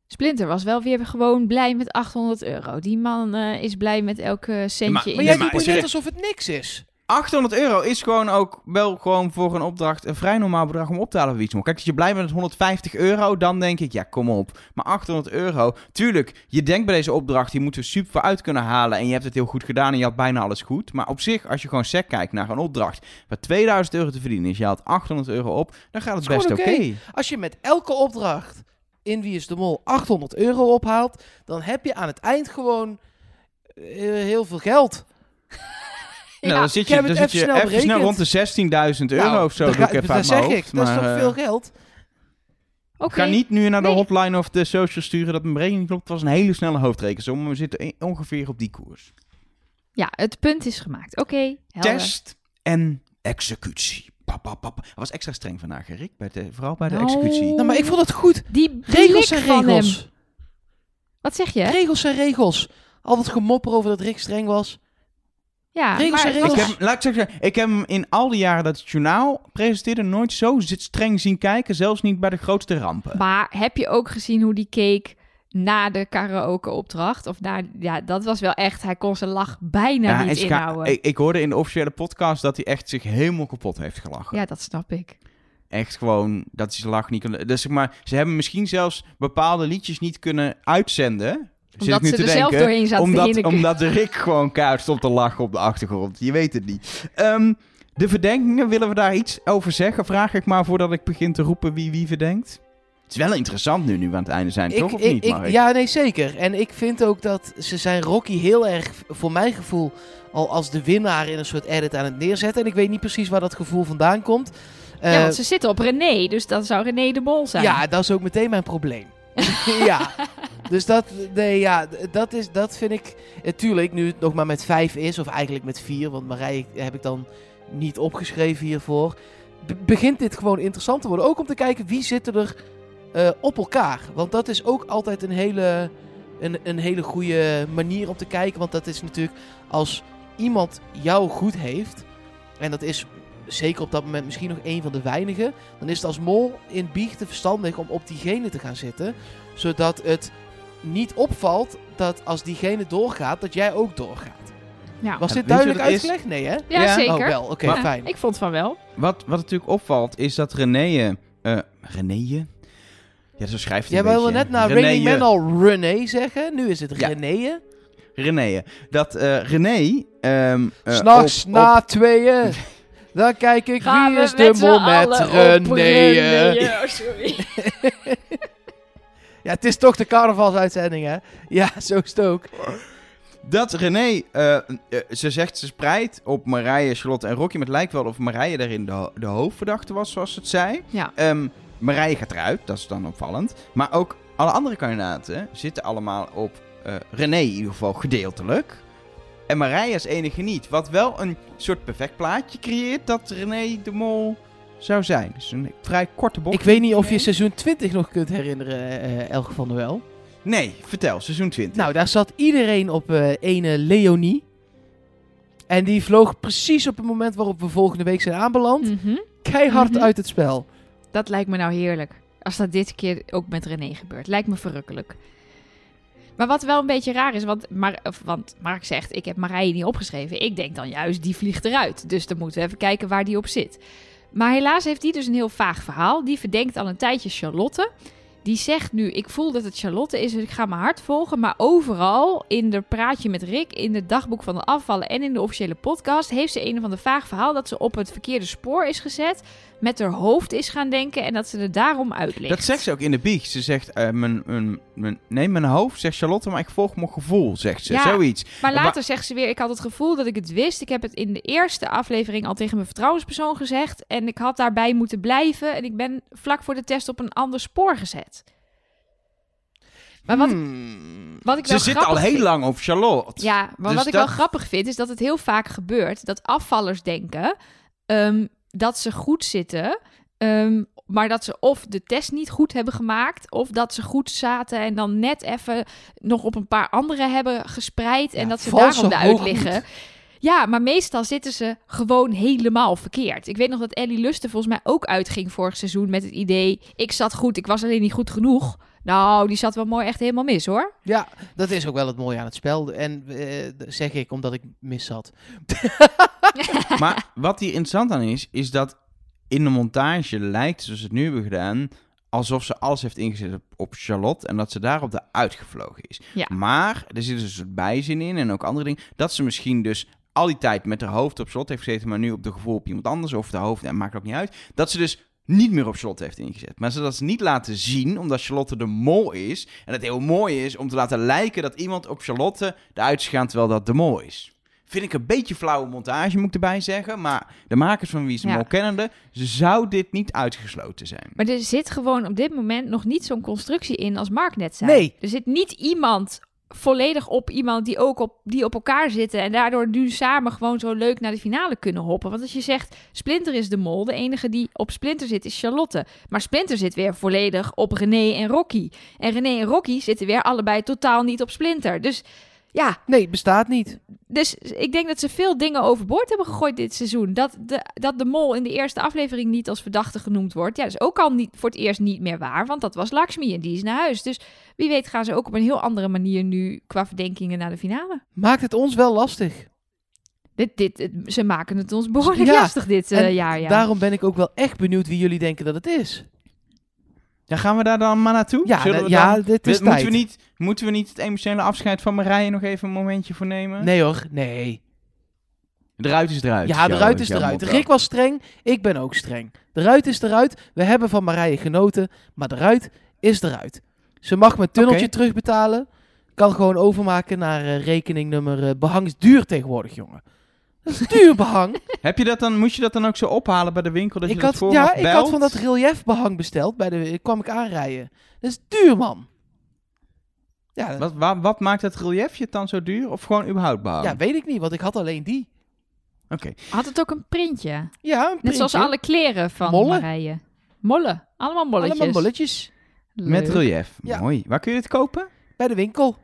Splinter was wel weer gewoon blij met 800 euro. Die man eh, is blij met elke centje maar- in Maar jij doet net alsof het niks is. 800 euro is gewoon ook wel gewoon voor een opdracht een vrij normaal bedrag om op te halen of iets. Maar kijk, als je blij bent met 150 euro, dan denk ik, ja, kom op. Maar 800 euro, tuurlijk, je denkt bij deze opdracht, die moeten we super voor uit kunnen halen. En je hebt het heel goed gedaan en je had bijna alles goed. Maar op zich, als je gewoon sec kijkt naar een opdracht waar 2000 euro te verdienen is, je haalt 800 euro op, dan gaat het best oké. Als je met elke opdracht in Wie is de Mol 800 euro ophaalt, dan heb je aan het eind gewoon eh, heel veel geld. Nou, Ja, dan zit je, dan zit je even snel rond de 16.000 euro Nou, of zo, dat doe ik even dat zeg ik, dat is toch eh, veel geld? Oké. Ga niet nu naar de Nee. hotline of de social sturen dat mijn berekening klopt. Het was een hele snelle hoofdrekensom, maar we zitten ongeveer op die koers. Ja, het punt is gemaakt. Oké, helder. Test en executie. Pa, pa, pa, pa. Hij was extra streng vandaag, Rick, bij de, vooral bij de Nou. executie. Nou, maar ik vond het goed. Die Regels zijn regels. Wat zeg je? Regels zijn regels. Al dat gemopper over dat Rick streng was. Ja, Regels maar Ik heb, laat ik zeggen, ik heb hem in al die jaren dat het journaal presenteerde nooit zo zit streng zien kijken. Zelfs niet bij de grootste rampen. Maar heb je ook gezien hoe die keek na de karaoke-opdracht? Of na, ja, dat was wel echt, hij kon zijn lach bijna Ja, niet inhouden. ik, ik hoorde in de officiële podcast dat hij echt zich helemaal kapot heeft gelachen. Ja, dat snap ik. Echt gewoon dat hij zijn lach niet kon... Dus zeg maar, ze hebben misschien zelfs bepaalde liedjes niet kunnen uitzenden. Zit Omdat ik nu ze te er zelf denken, doorheen zaten te omdat, omdat de Rick gewoon keihard stond te lachen op de achtergrond. Je weet het niet. Ehm, de verdenkingen, willen we daar iets over zeggen? Vraag ik maar voordat ik begin te roepen wie wie verdenkt. Het is wel interessant nu, nu we aan het einde zijn, toch? Of niet, ik, ja, nee, zeker. En ik vind ook dat ze zijn Rocky heel erg, voor mijn gevoel, al als de winnaar in een soort edit aan het neerzetten. En ik weet niet precies waar dat gevoel vandaan komt. ja, Eh, want ze zitten op René, dus dan zou René de Mol zijn. Ja, dat is ook meteen mijn probleem. ja. Dus dat, nee, ja, dat, is, dat vind ik... Natuurlijk, nu het nog maar met vijf is, of eigenlijk met vier, want Marije heb ik dan niet opgeschreven hiervoor. be- begint dit gewoon interessant te worden. Ook om te kijken wie zitten er eh, op elkaar. Want dat is ook altijd een hele, een, een hele goede manier om te kijken. Want dat is natuurlijk als iemand jou goed heeft. En dat is zeker op dat moment misschien nog een van de weinigen. Dan is het als mol in biechten verstandig om op diegene te gaan zitten. Zodat het niet opvalt dat als diegene doorgaat, dat jij ook doorgaat. Ja, Was dit duidelijk uitgelegd? Nee, hè? ja, Ja. zeker. Oh, wel. Oké, Maar- fijn. Ik vond van wel. Wat, wat natuurlijk opvalt, is dat René... eh René? Ja, zo schrijft hij Jij wilde beetje. net naar René, Raining Man eh, al René zeggen. Nu is het Ja. René. René. Dat eh René... ehm eh, S'nachts op- na tweeën. Dan kijk ik Gaan wie is de mol met René. Oh, sorry. Ja, het is toch de carnavalsuitzending, hè? Ja, zo is het ook. Dat René, eh, eh, ze zegt ze spreidt op Marije, Charlotte en Rocky. Maar het lijkt wel of Marije daarin de, de hoofdverdachte was, zoals ze het zei. Ja. Ehm, Marije gaat eruit, dat is dan opvallend. Maar ook alle andere kandidaten zitten allemaal op eh, René in ieder geval gedeeltelijk. En Marije als enige niet. Wat wel een soort perfect plaatje creëert dat René de Mol zou zijn. Dus een vrij korte bocht. Ik weet niet of je seizoen 20 nog kunt herinneren, eh Elge van der Wel. Nee, vertel, seizoen 20. Nou, daar zat iedereen op eh, ene Leonie. En die vloog precies op het moment waarop we volgende week zijn aanbeland. Mhm. Keihard Mhm. uit het spel. Dat lijkt me nou heerlijk. Als dat dit keer ook met René gebeurt. Lijkt me verrukkelijk. Maar wat wel een beetje raar is, want, of, want Mark zegt, ik heb Marije niet opgeschreven. Ik denk dan juist, die vliegt eruit. Dus dan moeten we even kijken waar die op zit. Maar helaas heeft die dus een heel vaag verhaal. Die verdenkt al een tijdje Charlotte. Die zegt nu, ik voel dat het Charlotte is, dus ik ga mijn hart volgen. Maar overal, in de praatje met Rick, in het dagboek van de afvallen en in de officiële podcast... heeft ze een of ander vaag verhaal dat ze op het verkeerde spoor is gezet... met haar hoofd is gaan denken en dat ze er daarom uit ligt. Dat zegt ze ook in de biecht. Ze zegt, eh, mijn, mijn, mijn, nee, mijn hoofd, zegt Charlotte, maar ik volg mijn gevoel, zegt ze. Ja. Zoiets. Maar later zegt ze weer, ik had het gevoel dat ik het wist. Ik heb het in de eerste aflevering al tegen mijn vertrouwenspersoon gezegd. En ik had daarbij moeten blijven. En ik ben vlak voor de test op een ander spoor gezet. Maar wat, Hmm. wat ik Ze wel zit al grappig heel vind- lang op Charlotte. Ja, maar Dus wat ik dat- wel grappig vind, is dat het heel vaak gebeurt dat afvallers denken ehm, dat ze goed zitten. ehm, maar dat ze of de test niet goed hebben gemaakt, of dat ze goed zaten en dan net even nog op een paar andere hebben gespreid en Ja, dat ze daarom eruit hoogmoed. liggen. Ja, maar meestal zitten ze gewoon helemaal verkeerd. Ik weet nog dat Ellie Lusten volgens mij ook uitging vorig seizoen met het idee... ik zat goed, ik was alleen niet goed genoeg. Nou, die zat wel mooi echt helemaal mis, hoor. Ja, dat is ook wel het mooie aan het spel. En eh, zeg ik omdat ik mis zat. Maar wat hier interessant aan is, is dat in de montage lijkt, zoals ze het nu hebben gedaan, alsof ze alles heeft ingezet op, op Charlotte en dat ze daarop de uitgevlogen is. Ja. Maar er zit dus een soort bijzin in en ook andere dingen, dat ze misschien dus al die tijd met haar hoofd op Charlotte heeft gezeten, maar nu op de gevoel op iemand anders of de hoofd, en maakt ook niet uit, dat ze dus niet meer op Charlotte heeft ingezet. Maar ze dat ze niet laten zien, omdat Charlotte de mol is. En het heel mooi is om te laten lijken dat iemand op Charlotte eruit is gegaan, terwijl dat de mol is. Vind ik een beetje flauwe montage, moet ik erbij zeggen. Maar de makers van Wie is de Ja. Mol kennende, zou dit niet uitgesloten zijn. Maar er zit gewoon op dit moment nog niet zo'n constructie in als Mark net zei. Nee. Er zit niet iemand volledig op iemand die ook op, die op elkaar zitten... en daardoor nu samen gewoon zo leuk naar de finale kunnen hoppen. Want als je zegt, Splinter is de mol... de enige die op Splinter zit is Charlotte. Maar Splinter zit weer volledig op René en Rocky. En René en Rocky zitten weer allebei totaal niet op Splinter. Dus Ja, Nee, bestaat niet. dus ik denk dat ze veel dingen overboord hebben gegooid dit seizoen. Dat de, dat de mol in de eerste aflevering niet als verdachte genoemd wordt. Ja, dat is ook al niet, voor het eerst niet meer waar. Want dat was Lakshmi en die is naar huis. Dus wie weet gaan ze ook op een heel andere manier nu qua verdenkingen naar de finale. Maakt het ons wel lastig. Dit, dit, ze maken het ons behoorlijk Ja, lastig dit eh, jaar. Ja. Daarom ben ik ook wel echt benieuwd wie jullie denken dat het is. Ja, gaan we daar dan maar naartoe? Ja, we ja dan- dit is moeten, tijd. we niet, moeten we niet het emotionele afscheid van Marije nog even een momentje voor nemen? Nee hoor, nee. Eruit is eruit. Ja, jouw- eruit is eruit. Rick was streng, ik ben ook streng. Eruit is eruit. We hebben van Marije genoten, maar eruit is eruit. Ze mag mijn tunneltje terugbetalen. Kan gewoon overmaken naar eh, rekeningnummer. eh, behang is duur tegenwoordig, jongen. Dat is duur behang. Heb je dat dan, moest je dat dan ook zo ophalen bij de winkel? Dat ik je had, dat ja, ik had van dat relief behang besteld. Bij de, kwam ik aanrijden. Dat is duur, man. Ja, Wat, wa- wat maakt het reliefje dan zo duur? Of gewoon überhaupt behang? ja, weet ik niet, want ik had alleen die. Oké. Had het ook een printje? Ja, een Net zoals printje. alle kleren van Mollen. Marije. Mollen. Allemaal molletjes. Allemaal bolletjes. Met relief. Ja. Mooi. Waar kun je dit kopen? Bij de winkel.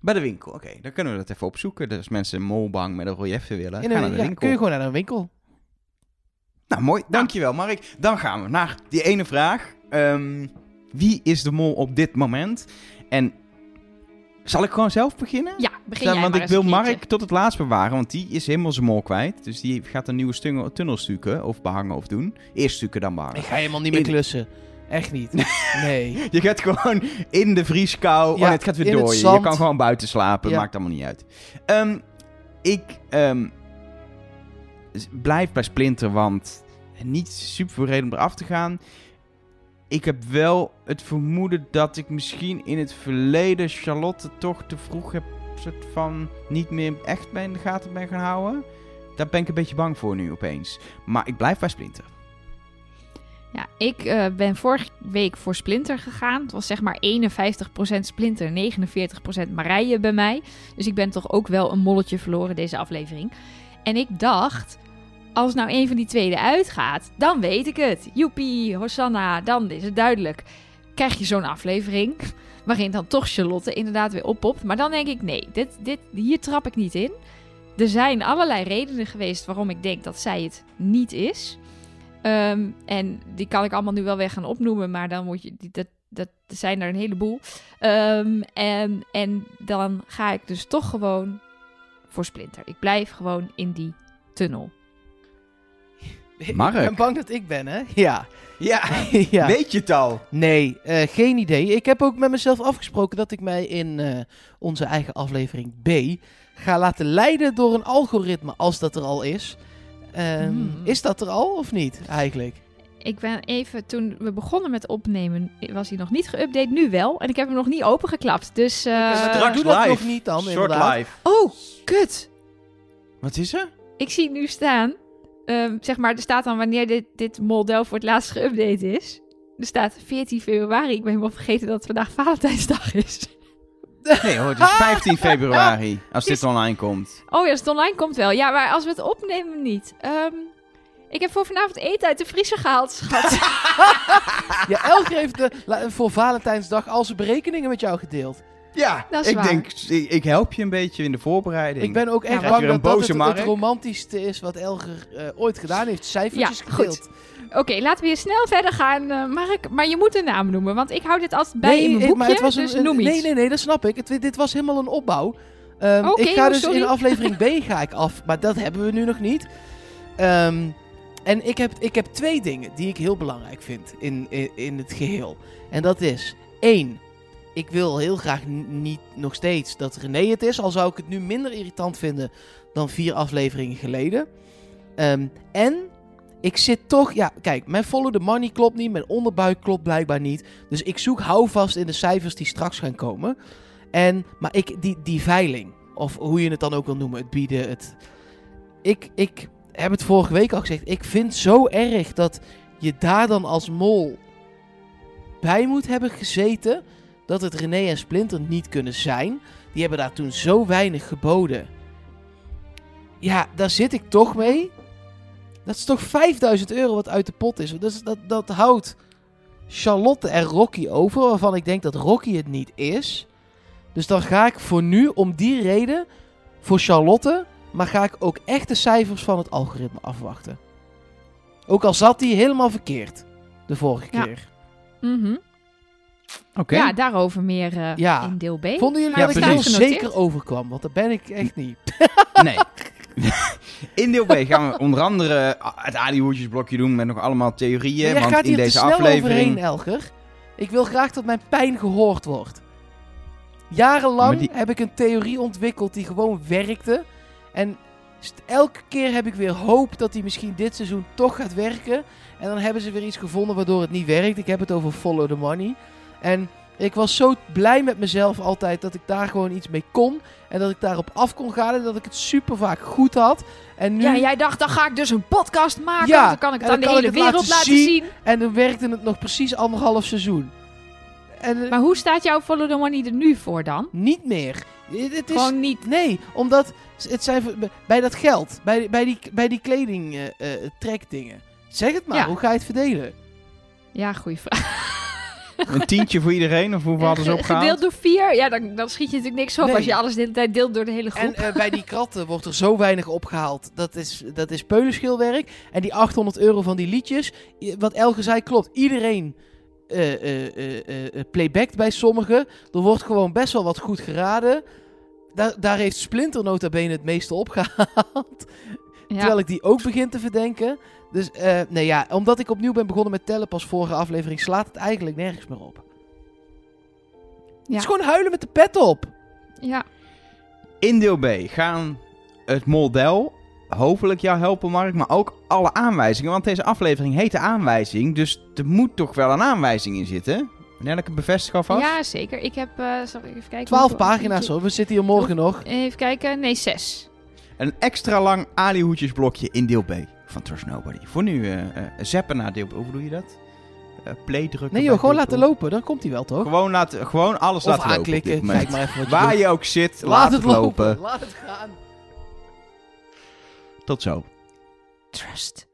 Bij de winkel. Oké, dan kunnen we dat even opzoeken. Dus als mensen een molbang met een relief willen, In een- naar de ja, winkel. kun je gewoon naar een winkel. Nou, mooi. Dankjewel, Mark. Dan gaan we naar die ene vraag. Ehm, wie is de mol op dit moment? En zal ik gewoon zelf beginnen? Ja, begin jij want maar ik wil. Mark tot het laatst bewaren, want die is helemaal zijn mol kwijt. Dus die gaat een nieuwe stungel- tunnel stukken of behangen of doen. Eerst stukken dan behangen. Ik ga helemaal niet meer In- klussen. Echt niet. Nee. Je gaat gewoon in de vrieskou. Ja, oh, het gaat weer door. Je zand. kan gewoon buiten slapen. Ja. Maakt allemaal niet uit. Ehm, ik ehm, blijf bij Splinter, want niet super veel reden om eraf te gaan. Ik heb wel het vermoeden dat ik misschien in het verleden Charlotte toch te vroeg heb soort van niet meer echt bij in de gaten ben gaan houden. Daar ben ik een beetje bang voor nu opeens. Maar ik blijf bij Splinter. Ja, ik eh, ben vorige week voor Splinter gegaan. Het was zeg maar 51% Splinter, 49% Marije bij mij. Dus ik ben toch ook wel een molletje verloren deze aflevering. En ik dacht, als nou een van die tweede uitgaat, dan weet ik het. Joepie, Hosanna, dan is het duidelijk. Krijg je zo'n aflevering waarin dan toch Charlotte inderdaad weer oppopt. Maar dan denk ik, nee, dit, dit, hier trap ik niet in. Er zijn allerlei redenen geweest waarom ik denk dat zij het niet is. Ehm, en die kan ik allemaal nu wel weer gaan opnoemen, maar dan moet je. Die, dat, dat zijn er een heleboel. Ehm, en, en dan ga ik dus toch gewoon voor Splinter. Ik blijf gewoon in die tunnel. Mark. Ik ben bang dat ik ben, hè? Ja. Ja, ja. weet je het al? Nee, eh, geen idee. Ik heb ook met mezelf afgesproken dat ik mij in eh, onze eigen aflevering B ga laten leiden door een algoritme, als dat er al is. Ehm, Hmm. Is dat er al of niet, eigenlijk? Ik ben even, toen we begonnen met opnemen, was hij nog niet geüpdate, nu wel. En ik heb hem nog niet opengeklapt. Dus. eh, maar straks doe dat live. nog niet dan, Short inderdaad. live. Oh, kut! Wat is er? Ik zie nu staan, ehm, zeg maar, er staat dan wanneer dit, dit model voor het laatst geüpdate is. Er staat 14 februari. Ik ben helemaal vergeten dat het vandaag Valentijnsdag is. Nee hoor, het is 15 februari als dit online komt. Oh ja, als het online komt wel. Ja, maar als we het opnemen niet. Ehm, ik heb voor vanavond eten uit de vriezer gehaald, schat. Ja, Elger heeft de, la- voor Valentijnsdag al zijn berekeningen met jou gedeeld. Ja, Dat is ik waar. denk, ik, ik help je een beetje in de voorbereiding. Ik ben ook echt Ja, bang dat dat boze het, romantischste is wat Elger eh, ooit gedaan heeft. Cijfertjes Ja, goed. Oké, laten we hier snel verder gaan, eh, Mark. Maar je moet een naam noemen, want ik hou dit altijd bij nee, in mijn boekje. maar het was dus een- noem nee, iets. nee, nee, dat snap ik. Het, dit was helemaal een opbouw. Oké, ik ga oh, dus sorry. in aflevering B ga ik af, maar dat hebben we nu nog niet. Ehm, en ik heb, ik heb twee dingen die ik heel belangrijk vind in, in, in het geheel. En dat is, één, ik wil heel graag niet nog steeds dat René het is, al zou ik het nu minder irritant vinden dan vier afleveringen geleden. Ehm, en ik zit toch, ja, kijk, mijn follow the money klopt niet, mijn onderbuik klopt blijkbaar niet. Dus ik zoek houvast in de cijfers die straks gaan komen. En, maar ik, die, die veiling, of hoe je het dan ook wil noemen, het bieden, het... Ik, ik heb het vorige week al gezegd, ik vind zo erg dat je daar dan als mol bij moet hebben gezeten, dat het René en Splinter niet kunnen zijn. Die hebben daar toen zo weinig geboden. Ja, daar zit ik toch mee. Dat is toch 5000 euro wat uit de pot is. Dat, is, dat, dat houdt Charlotte en Rocky over, waarvan ik denk dat Rocky het niet is. Dus dan ga ik voor nu, om die reden, voor Charlotte, maar ga ik ook echt de cijfers van het algoritme afwachten. Ook al zat die helemaal verkeerd, de vorige Ja. keer. Mhm. Oké. Ja, daarover meer eh, Ja. in deel B. Vonden jullie Ja, dat ik precies. zeker overkwam? Want dat ben ik echt niet. Nee. In deel B gaan we onder andere het Adi-hoedjesblokje doen met nog allemaal theorieën. Want gaat in deze snel aflevering... overheen, Elger. Ik wil graag dat mijn pijn gehoord wordt. Jarenlang die- heb ik een theorie ontwikkeld die gewoon werkte. En elke keer heb ik weer hoop dat die misschien dit seizoen toch gaat werken. En dan hebben ze weer iets gevonden waardoor het niet werkt. Ik heb het over Follow the Money. En ik was zo blij met mezelf altijd dat ik daar gewoon iets mee kon. En dat ik daarop af kon gaan en dat ik het super vaak goed had. En nu... Ja, jij dacht, dan ga ik dus een podcast maken. Ja, dan kan ik het aan de hele wereld laten zien. zien. En dan werkte het nog precies anderhalf seizoen. En eh, Maar hoe staat jouw Follow the Money er nu voor dan? niet meer. Het is, Gewoon niet. Nee, omdat het zijn bij dat geld, bij, bij die, bij die kleding eh eh, trekdingen. Zeg het maar, Ja. hoe ga je het verdelen? Ja, goede vraag. Een tientje voor iedereen, of hoeveel hadden ze Ge- opgehaald? Gedeeld door vier, ja, dan, dan schiet je natuurlijk niks op Nee. als je alles de hele tijd deelt door de hele groep. En eh, bij die kratten wordt er zo weinig opgehaald. Dat is, dat is peulenschilwerk. En die 800 euro van die liedjes, wat Elge zei klopt. Iedereen eh eh eh, playbackt bij sommigen. Er wordt gewoon best wel wat goed geraden. Daar, daar heeft Splinter nota bene het meeste opgehaald. ja. Terwijl ik die ook begin te verdenken. Dus eh, nee ja, omdat ik opnieuw ben begonnen met tellen pas vorige aflevering, slaat het eigenlijk nergens meer op. Het Ja. is gewoon huilen met de pet op. ja. In deel B gaan het model hopelijk jou helpen, Mark, maar ook alle aanwijzingen. Want deze aflevering heet de aanwijzing, dus er moet toch wel een aanwijzing in zitten. Wanneer ik het bevestig alvast? ja, zeker. Ik heb, eh zal ik even kijken. 12 hoeveel- pagina's hoor, we zitten hier morgen nog. Even kijken, nee, zes. Een extra lang Ali-hoedjesblokje in deel B van Trust Nobody. Voor nu zappen naar deel. Hoe doe je dat? Eh, play drukken. Nee joh, gewoon laten lopen, dan komt hij wel toch? Gewoon, laten, gewoon alles Of laten lopen. aanklikken, moment. kijk maar even wat je Waar doet. je ook zit, laat, Laat het lopen. Laat het gaan. Tot zo. Trust